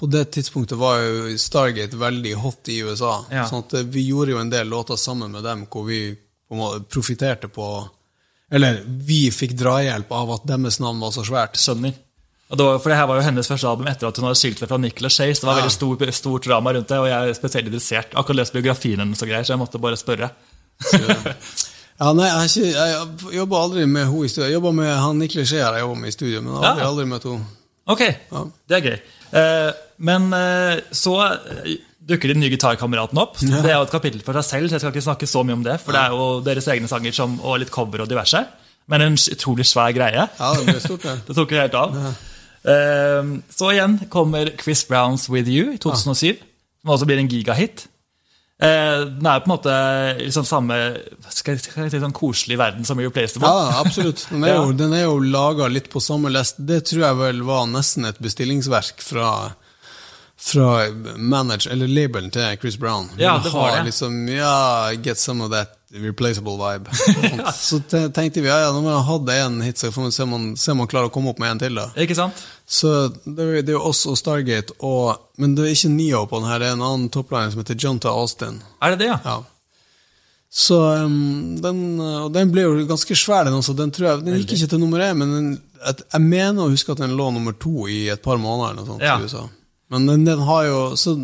på det tidspunktet var jo Stargate veldig hot i USA, Ja. sånn at eh, vi gjorde jo en del låter sammen med dem hvor vi på profitterte på Eller vi fikk drahjelp av at deres navn var så svært. Skjønner. Og var, for det her var jo hennes første album etter at hun hadde skilt seg fra Nicholas Chase. Det var Ja. veldig stor, stort drama rundt det, og jeg er spesielt interessert. Akkurat lest biografien hennes og greier, så jeg måtte bare spørre. (laughs) Ja, nei, jeg, ikke, jobba aldri med henne i studio. Jeg jobba med han Niklas Chase jeg jobba med i studio, men jeg har aldri, Ja. aldri møtt henne. Ok, det er gøy. Eh, men eh, så eh, dukker den nye gitarkameraten opp. Det er jo et kapittel for seg selv, så jeg skal ikke snakke så mye om det. For det er jo deres egne sanger som, og litt cover og diverse. Men en utrolig svær greie. Ja, det ble stort, det. (laughs) Det tok jo helt av. Eh, så igjen kommer Chris Browns With You i 2007, som også blir en gigahit. Eh, den er på en måte liksom samme skal jeg, si, sånn koselig verden som Irreplaceable. Ja, absolutt. Den er (laughs) jo, den er jo laga litt på samme lest. Det tror jeg vel var nesten et bestillingsverk fra fra manager, eller labelen til Chris Brown. Ja, det var det. Liksom, ja, get some of that replaceable vibe. (laughs) Så tenkte vi ja, ja, nå må jeg hatt én hit, så får vi se om man, se om man klarer å komme opp med en til. da. Ikke sant? Så det, det er jo oss og Stargate, og, men det er ikke Neo på den her, det er en annen topline som heter Jonta Austin. Er det det, ja? Ja. Så um, den, og den ble jo ganske svær, den også. Den, tror jeg, den gikk ikke til nummer én, men den, at, jeg mener å huske at den lå nummer to i et par måneder. eller noe sånt Ja. i USA. Men den, den har jo så,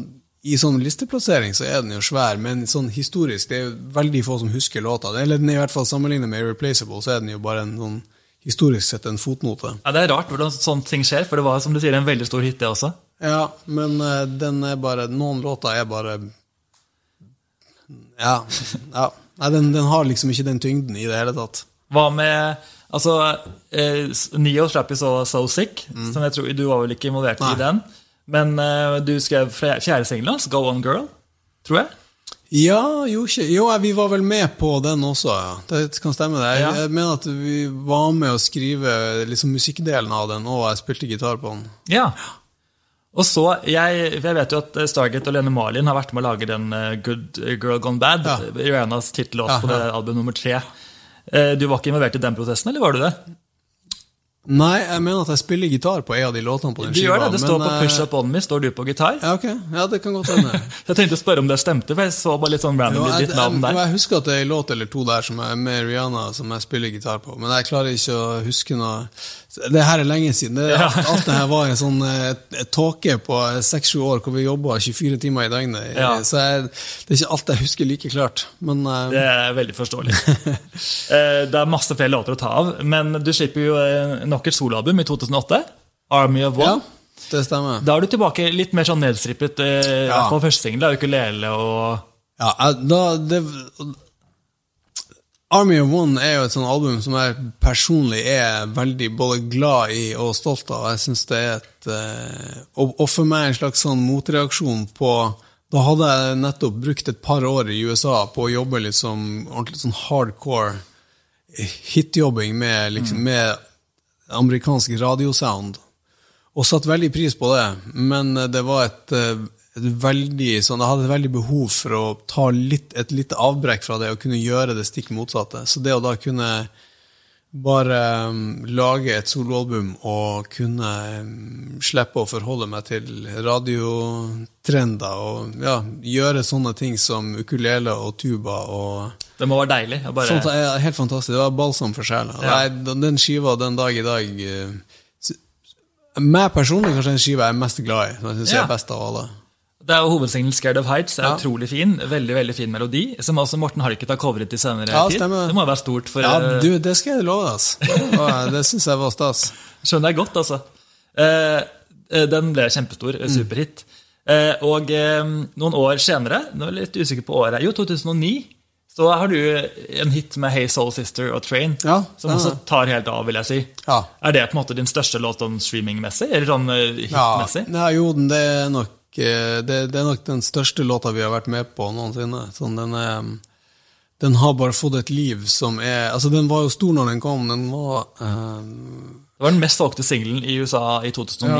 I sånn listeplassering så er den jo svær, men sånn historisk det er jo veldig få som husker låta. Eller den er i hvert fall Sammenlignet med Irreplaceable, så er den jo bare en sånn historisk sett en fotnote. Ja, Det er rart hvordan sånne ting skjer, for det var som du sier, en veldig stor hit, det også. Ja, men eh, den er bare Noen låter er bare Ja. ja. Nei, den, den har liksom ikke den tyngden i det hele tatt. Hva med Altså, eh, Neo slapp jo så So Sick, som jeg tror du var vel ikke involvert i Nei. den. Men uh, du skrev fjerde singelen hans, Go On Girl, tror jeg. Ja, jo, jo, vi var vel med på den også, ja. Det kan stemme. det. Jeg, Ja. jeg mener at vi var med å skrive liksom musikkdelen av den, og jeg spilte gitar på den. Ja. Og så, jeg, jeg vet jo at Stargate og Lene Marlin har vært med å lage den eh, Good Girl Gone Bad, Ja. Rihannas tittellåt Ja, på det album nummer tre. Eh, Du var ikke involvert i den prosessen, eller var du det? Nei, jeg mener at jeg spiller gitar på en av de låtene på den Du gjør det, det står men, på Push Up On Me, står du på gitar. Ja, ok. Ja, det kan godt hende. (laughs) Jeg tenkte å spørre om det stemte, for jeg så bare litt sånn Jo, jeg, ditt navn jeg, jeg husker at det er en låt eller to der som er med Rihanna som jeg spiller gitar på, men jeg klarer ikke å huske noe Det her er lenge siden. Det, Ja. Alt det her var en sånn eh, tåke på seks-sju år hvor vi jobba 24 timer i døgnet. Ja. Så jeg, det er ikke alt jeg husker like klart. Men eh, Det er veldig forståelig. (laughs) Eh, det er masse flere låter å ta av, men du slipper jo eh, nok et soloalbum i 2008. Army of One'. ja, det stemmer. Da er du tilbake litt mer sånn nedstrippet. eh, I Ja. hvert fall første singel, da, ukulele og Ja, da, det, Army of One er jo et sånt album som jeg personlig er veldig både glad i og stolt av. Jeg synes det er et eh, Og, og for meg en slags sånn motreaksjon på Da hadde jeg nettopp brukt et par år i USA på å jobbe litt som ordentlig sånn hardcore hitjobbing med, liksom, med amerikansk radiosound. Og satt veldig pris på det, men det var eh, et veldig sånn, Jeg hadde veldig behov for å ta litt, et lite avbrekk fra det og kunne gjøre det stikk motsatte. Så det å da kunne bare um, lage et soloalbum og kunne um, slippe å forholde meg til radiotrender og ja, gjøre sånne ting som ukulele og tuba og Det må være deilig. Bare, Sånt ja, helt fantastisk. Det var balsam for sjela. Ja. Den skiva den dag i dag uh, Meg personlig kanskje den skiva jeg er mest glad i. Som jeg synes Ja. er best av alle. Det er jo hovedsingelen 'Scared of Heights'. Det er Ja. utrolig fin. Veldig veldig fin melodi. Som også Morten Harket har covret i senere Ja, tid. Det må være stort for Ja, eh, du, Det skal jeg love deg. Altså. Det, syns jeg var stas. (laughs) Skjønner jeg godt, altså. Eh, eh, den ble kjempestor. eh, Superhit. Og noen år senere, nå er jeg litt usikker på året, jo, 2009, så har du en hit med Hey Soul Sister og Train, Ja, som også tar helt av, vil jeg si. Ja. Er det på en måte din største låt sånn streamingmessig, eller sånn eh, Ja, ja, jo, den- det er, nok, det, det er nok den største låta vi har vært med på noensinne. Sånn, den, er, den har bare fått et liv som er Altså, den var jo stor når den kom. Den var eh, Det var den mest valgte singelen i USA i 2009.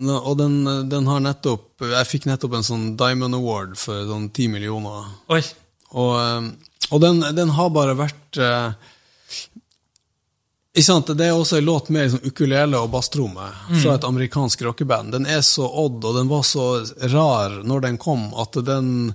Ja, og den, den har nettopp Jeg fikk nettopp en sånn Diamond Award for sånn ti millioner. Oi, Og, eh, og den, den har bare vært eh, Det er også en låt med liksom, ukulele og basstromme fra et amerikansk rockeband. Den er så odd, og den var så rar når den kom, at den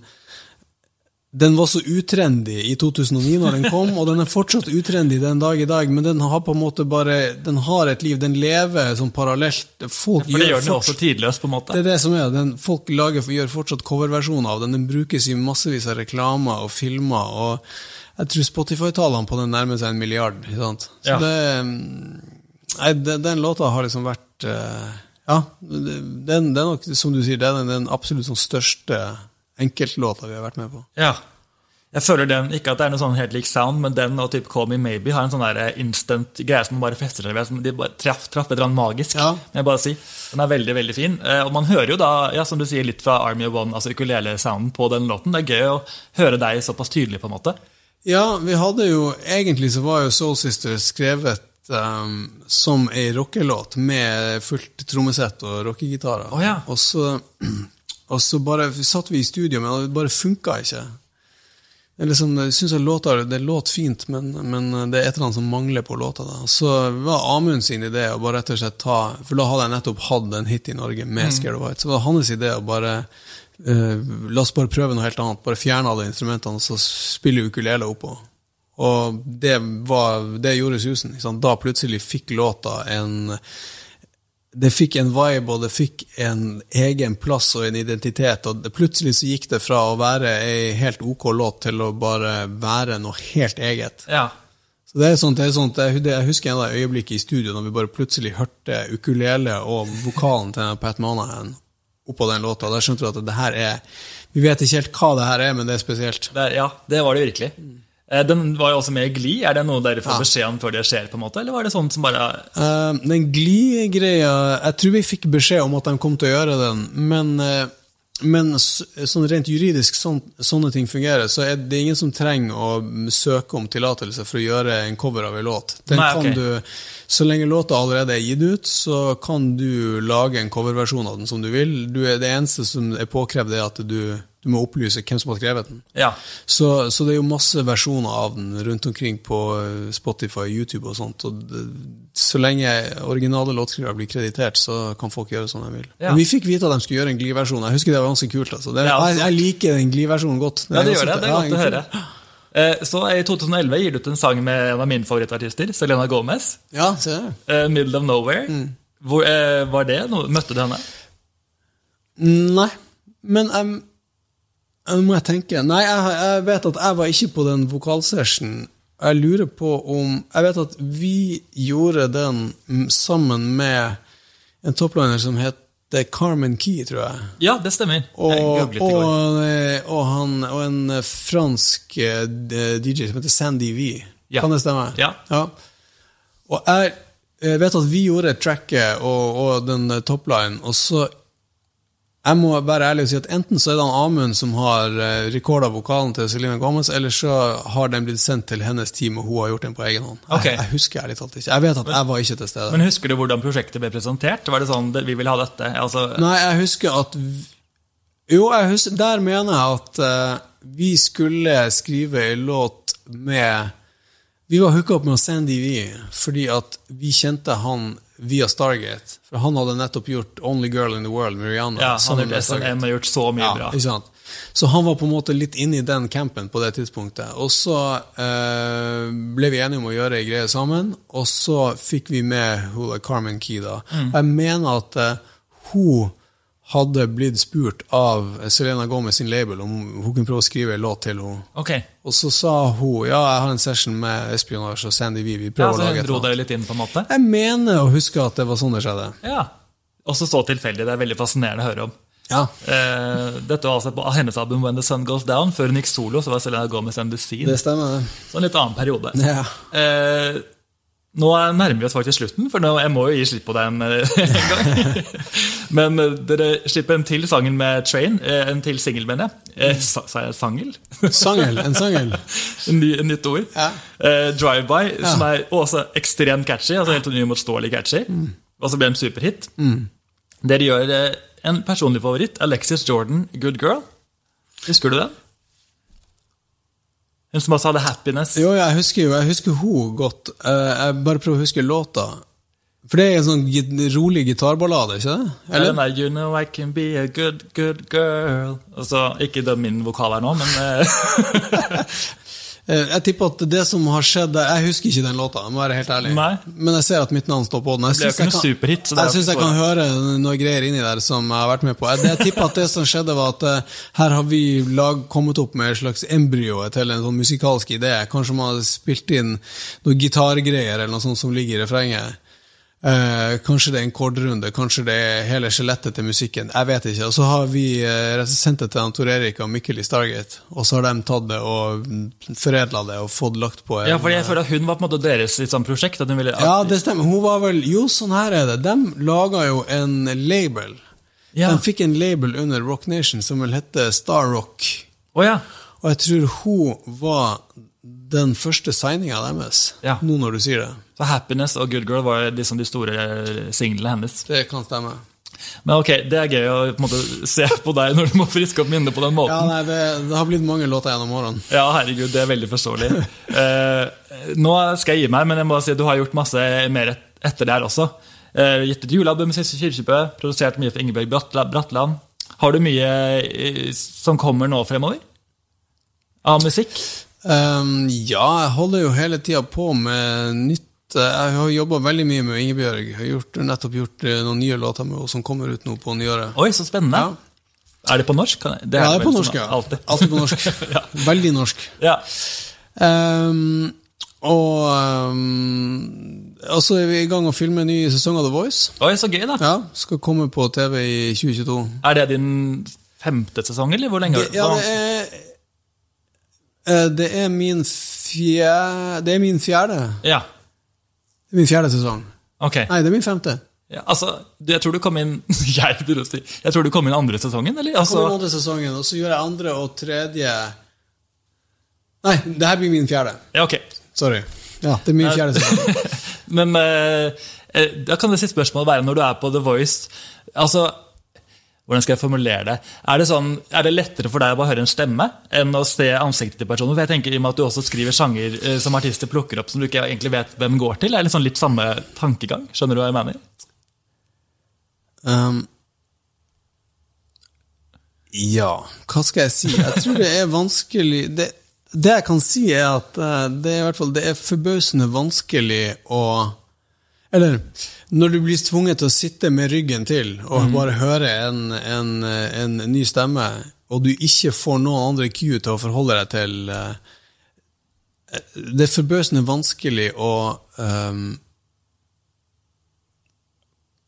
den var så utrendy i 2009 når den kom, (laughs) og den er fortsatt utrendy den dag i dag, men den har på en måte bare Den har et liv, den lever sånn parallelt. Folk For det gjør den fortsatt- også tidløs, på en måte. det er det som er. Den, folk lager, gjør fortsatt coverversjoner av den. Den brukes i massevis av reklamer og filmer. og Jeg tror Spotify-tallene på den nærmer seg en milliard. Så Ja. det, mm, nei, den, den låta har liksom vært eh, Ja, det, den, er nok, som du sier, den er den, den absolutt sånn største enkeltlåta vi har vært med på. Ja. Jeg føler den, Ikke at det er noe sånn helt lik sound, men den og typ Call Me Maybe har en sånn der instant greie som bare fester seg ved. De bare traff, traff et eller annet magisk. Ja. jeg bare si. Den er veldig veldig fin. Eh, Og man hører jo da, ja, som du sier, litt fra Army of One, altså ukulele-sounden på den låten. Det er gøy å høre deg såpass tydelig, på en måte. Ja, vi hadde jo Egentlig så var jo Soul Sisters skrevet um, som ei rockelåt med fullt trommesett og rockegitarer. Oh, ja. og, så, (clears throat) og så bare satt vi i studio, men det bare funka ikke. Det liksom, jeg synes låta, Det låt fint, men, men det er et eller annet som mangler på låta. da. Så var Amund sin idé å bare rett og slett ta For da hadde jeg nettopp hatt en hit i Norge med Scared of White. Så var det hans idé å bare eh, La oss bare prøve noe helt annet. Bare fjerne alle instrumentene og så spille ukulele oppå. Og det, var, det gjorde susen. Da plutselig fikk låta en det fikk en vibe, og det fikk en egen plass og en identitet. og det, Plutselig så gikk det fra å være ei helt ok låt til å bare være noe helt eget. Ja. Så det er sånt, det er sånt, jeg, husker en av øyeblikket i studio når vi bare plutselig hørte ukulele og vokalen til Pat Monahan oppå den låta. Der skjønte du at det her er Vi vet ikke helt hva det her er, men det er spesielt. Det, er- ja, det var det virkelig. Eh, Den var jo også med i Gli. Er det noe dere får Ja. beskjed om før det skjer? på en måte, Eller var det sånn som bare uh, den Gli-greia Jeg tror vi fikk beskjed om at de kom til å gjøre den, men, uh men sånn rent juridisk sånn, sånne ting fungerer, så er det ingen som trenger å søke om tillatelse for å gjøre en cover av en låt. Den Nei, kan du, så lenge låta allerede er gitt ut, så kan du lage en coverversjon av den som du vil. Du er, det eneste som er påkrevd, er at du, du må opplyse hvem som har skrevet den. Ja. Så, så det er jo masse versjoner av den rundt omkring på eh, Spotify, YouTube og sånt. Og det, så lenge originale låtskrivere blir kreditert, så kan folk gjøre som de vil. Ja. Men vi fikk vite at de skulle gjøre en Glee-versjon. Jeg husker det var ganske kult. Altså. Det, Ja, altså. jeg, jeg liker den Glee-versjonen godt. Ja, det gjør det. Det er godt å høre. Eh, Så I 2011 gir du ut en sang med en av mine favorittartister, Selena Gomez. Ja, se der. eh, 'Middle of Nowhere'. Mm. Hvor, eh, var det noe? Møtte du henne? Nei, men jeg, jeg må jeg tenke Nei, jeg, jeg vet at jeg var ikke på den vokalsessionen. Jeg lurer på om Jeg vet at vi gjorde den mm, sammen med en toppliner som heter Carmen Key, tror jeg. Ja, det stemmer. Og, og, eh, og, han, og en fransk eh, DJ som heter Sandy V. Ja. Kan det stemme? Ja. Og jeg eh, vet at vi gjorde tracket og, og den topline, og så Jeg må være ærlig og si at enten så er det han Amund som har uh, rekorda vokalen til Selena Gomez, eller så har den blitt sendt til hennes team, og hun har gjort den på egen hånd. Okay. Jeg, jeg husker ærlig talt ikke. Jeg vet at jeg var ikke til stede. Men husker du hvordan prosjektet ble presentert? Var det sånn 'vi vil ha dette'? Altså, Nei, jeg husker at Jo, husker, der mener jeg at uh, vi skulle skrive en låt med Vi var hooka opp med Sandy V fordi at vi kjente han via Stargate. For han hadde nettopp gjort 'Only Girl in the World' med Rihanna. ja, han har gjort så mye Ja, bra. Så han var på en måte litt inne i den campen på det tidspunktet. Og så eh, ble vi enige om å gjøre ei greie sammen, og så fikk vi med hun Carmen Key. da. Mm. Jeg mener at eh, hun hadde blitt spurt av Selena Gomez sin label om hun kunne prøve å skrive en låt til henne. Okay. Og så sa hun ja, jeg har en session med Espionage og Sandy V. Vi ja, prøver Så å lage et dro dere litt inn, på en måte? Jeg mener å huske at det var sånn det skjedde. Ja. Også så tilfeldig. Det er veldig fascinerende å høre om. Ja. Eh, dette var altså på hennes album 'When the Sun Goes Down'. Før hun gikk solo, så var Selena Gomez and the Scene. Det stemmer, det. Så en litt annen periode. Ja. Eh, nå er- nærmer vi oss faktisk slutten, for nå, jeg må jo gi slipp på den eh, (laughs) en gang. Men eh, dere slipper en til sangen med Train. eh, En til singel, mener jeg. Eh, sa, jeg sangel? (laughs) Sangel. En sangel. (laughs) en ny, en nytt ord. Ja. Eh, Drive-by, som er også ekstremt catchy. altså Helt uimotståelig catchy. Og så ble det en superhit. Dere gjør en personlig favoritt. Alexis Jordan, 'Good Girl'. Husker du den? Hun som også hadde 'Happiness'. Jo, jeg husker jo, jeg husker hun godt. Jeg bare prøver å huske låta. For det er en sånn rolig gitarballade, ikke det? Eller? Den der You know I can be a good, good girl Altså, Ikke døm min vokal her nå, men eh, (laughs) (laughs) Eh, Jeg tipper at det som har skjedd Jeg husker ikke den låta, må være helt ærlig. Nei. Men jeg ser at mitt navn står på den. Jeg Det syns jeg, kan- det jeg, synes jeg kan høre noe greier inni der som jeg har vært med på. Jeg, tipper at det som skjedde, var at eh, her har vi lag, kommet opp med et slags embryo til en sånn musikalsk idé. Kanskje man har spilt inn noen gitargreier eller noe sånt som ligger i refrenget. Eh, kanskje det er en kordrunde, kanskje det er hele skjelettet til musikken. Jeg vet ikke. Og så har vi eh, sendt det til Tor Erik og Mikkel i Stargate, og så har de tatt det og foredla det og fått lagt på en, Ja, for jeg føler at hun var på en måte deres litt sånn prosjekt. Ville, Ja, det stemmer. Hun var vel Jo, sånn her er det. De laga jo en label. Ja. De fikk en label under Rock Nation som vel hette Star Rock. Oh, ja. Og jeg tror hun var den første signinga deres, Ja. nå når du sier det. Så Happiness og Good Girl var liksom de store eh, singlene hennes. Det kan stemme. Men ok, det er gøy å på måte se på deg når du må friske opp minnet på den Ja, måten. nei, det, det har blitt mange låter gjennom årene. Ja, herregud, det er veldig forståelig. Eh, nå skal jeg gi meg, men jeg må si at du har gjort masse mer et, etter det her også. Eh, gitt et julealbum med Siste Kirkebø, produsert mye for Ingebjørg Bratla- Bratland. Har du mye eh, som kommer nå fremover? Av musikk? Um, ja, jeg holder jo hele tida på med nytt. Jeg har jobba veldig mye med Ingebjørg. Jeg har gjort, nettopp gjort eh, noen nye låter med henne som kommer ut nå på nyåret. Oi, så spennende. Ja. Er det på norsk? Det er Ja, det er på på sånn norsk, ja. Alltid. Alltid på norsk. (laughs) Ja. Veldig norsk. Ja. Um, og um, så er vi i gang å filme en ny sesong av The Voice. Oi, så gøy, da. Ja, Skal komme på TV i 2022. Er det din femte sesong, eller hvor lenge? Ja, det er Det er min fjerde Det er min fjerde. Ja, Det er min fjerde sesong. ok. Nei, det er min femte. Ja, altså, jeg tror du kom inn (laughs) Jeg Jeg tror du kom inn andre sesongen, eller? Altså... Jeg kom inn andre sesongen, og så gjør jeg andre og tredje Nei, det her blir min fjerde. ja, ok. Sorry. Ja, det er min fjerde sesong. (laughs) Men eh, eh, da kan det siste spørsmålet være, når du er på The Voice Altså, hvordan skal jeg formulere det? Er det, sånn, er det lettere for deg å bare høre en stemme enn å se ansiktet til personen? For jeg tenker I og med at du også skriver sanger eh, som artister plukker opp som du ikke egentlig vet hvem går til, er det sånn litt samme tankegang? Skjønner du hva jeg mener? Um, ja, hva skal jeg si? Jeg tror det er vanskelig Det, det jeg kan si, er at eh, det er, i er forbausende vanskelig å Eller når du blir tvunget til å sitte med ryggen til og bare høre en, en, en ny stemme, og du ikke får noen andre cue til å forholde deg til eh, Det er forbausende vanskelig å um,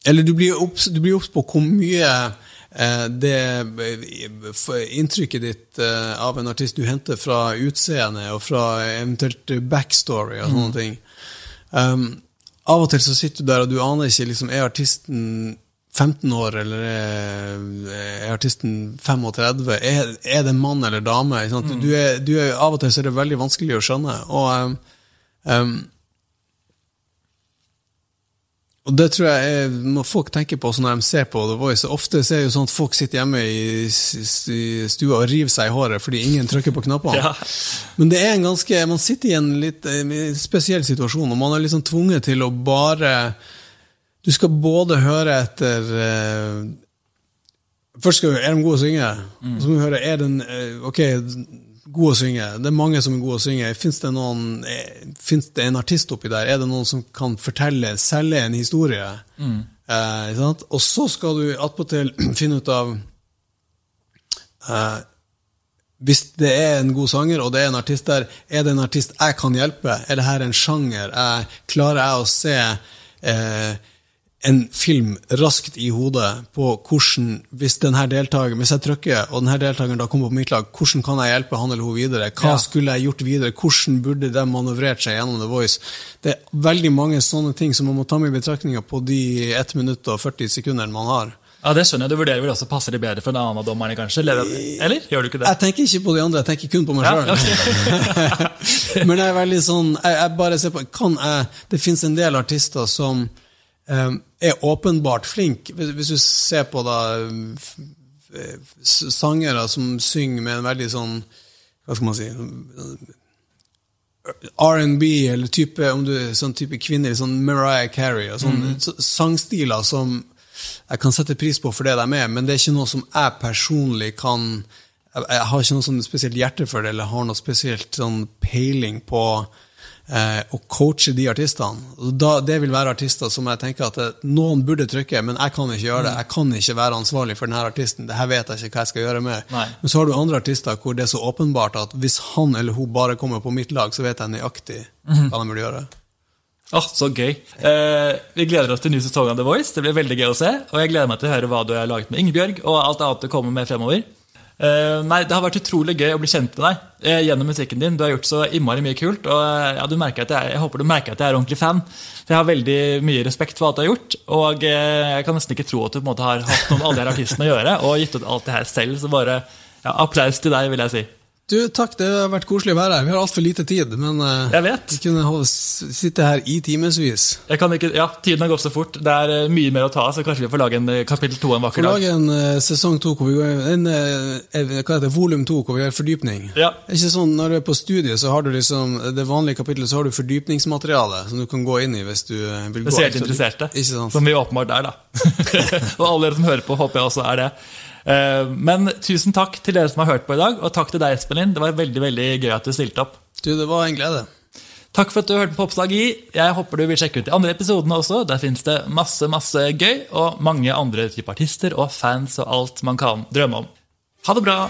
eller du blir obs du blir obs på hvor mye eh, det eh, inntrykket ditt av en artist du henter fra utseende og fra eventuelt backstory og sånne ting. Um, av og til så sitter du der, og du aner ikke liksom, er artisten 15 år, eller er, artisten 35? Er, er det mann eller dame? Sant? Du er, du er, av og til så er det veldig vanskelig å skjønne. Og um, um, og det tror jeg er, må folk tenke på når de ser på The Voice. Ofte er jo sånn at folk sitter hjemme i, stua og river seg i håret fordi ingen trykker på knappene. Ja. Men det er en ganske, man sitter i en litt eh, spesiell situasjon, og man er liksom tvunget til å bare Du skal både høre etter eh, Først skal du er de gode å synge, og så må du høre er den eh, ok, god å synge. Det er mange som er gode å synge. Fins det, noen, eh, finnes det en artist oppi der? Er det noen som kan fortelle, selge en historie? Eh, sant? Og så skal du attpåtil (clears throat) finne ut av eh, Hvis det er en god sanger, og det er en artist der, er det en artist jeg kan hjelpe? Er det her en sjanger? Jeg, klarer jeg å se eh, en film raskt i hodet på hvordan, hvis denne deltaker, hvis jeg trykker, og denne deltakeren da kommer på mitt lag, hvordan kan jeg hjelpe han eller hun videre? Hva Ja. skulle jeg gjort videre? Hvordan burde de manøvrert seg gjennom The Voice? Det er veldig mange sånne ting som man må ta med i betraktninga på de 1 minutt og 40 sekundene man har. Ja, Det skjønner jeg. Du vurderer vel også passer det bedre for en annen av dommerne, kanskje? Eller, eller? gjør du ikke det? Jeg tenker ikke på de andre, jeg tenker kun på meg Ja, okay. (laughs) Men jeg er veldig sånn jeg, jeg bare ser på kan jeg, Det fins en del artister som er åpenbart flink. Hvis, hvis du ser på da sangere som synger med en veldig sånn Hva skal man si R&B, eller type, om du er sånn type kvinner, sånn Mariah Carey, og sånn mm. sangstiler som jeg kan sette pris på for det de er, men det er ikke noe som jeg personlig kan Jeg, jeg har ikke noe sånn spesielt hjerte for det, eller har noe spesielt sånn peiling på eh, å coache de artistene. Da, det vil være artister som jeg tenker at eh, noen burde trykke, men jeg kan ikke gjøre det. Jeg kan ikke være ansvarlig for denne artisten. Det her vet jeg ikke hva jeg skal gjøre med. Nei. Men så har du andre artister hvor det er så åpenbart at hvis han eller hun bare kommer på mitt lag, så vet jeg nøyaktig hva de burde gjøre. Åh, Så gøy. Eh, vi gleder oss til ny sesong av The Voice. Det blir veldig gøy å se. Og jeg gleder meg til å høre hva du har laget med Ingebjørg, og alt annet du kommer med fremover. Eh, nei, Det har vært utrolig gøy å bli kjent med deg eh, gjennom musikken din. Du har gjort så innmari mye kult, og eh, ja, jeg, jeg håper du merker at jeg er ordentlig fan. For jeg har veldig mye respekt for alt du har gjort, og jeg kan nesten ikke tro at du på en måte har hatt noen av alle de artistene å gjøre, og gitt ut alt det her selv. Så bare ja, applaus til deg, vil jeg si. Du, takk, det har vært koselig å være her. Vi har altfor lite tid, men eh, Jeg vet. vi kunne sitte her i timevis. Ja, Tiden har gått så fort. Det er eh, mye mer å ta, så kanskje vi får lage en eh, kapittel to en vakker vakker Vi dag. lage en sesong to, hvor vi går, en, hva heter det, volum to, hvor vi gjør fordypning. Ja. Det er ikke sånn, Når du er på studiet, så har du liksom det vanlige kapittelet, så har du fordypningsmateriale som du kan gå inn i hvis du vil gå Spesielt interesserte. Som vi åpenbart er, da. (laughs) og alle dere som hører på, håper jeg også er det. Eh, Men tusen takk til dere som har hørt på i dag, og takk til deg, Espen. Det var veldig veldig gøy at du stilte opp. Du, det var en glede. Takk for at du hørte på Oppslag i. Jeg håper du vil sjekke ut de andre episodene også. Der fins det masse, masse gøy, og mange andre typer artister og fans og alt man kan drømme om. Ha det bra!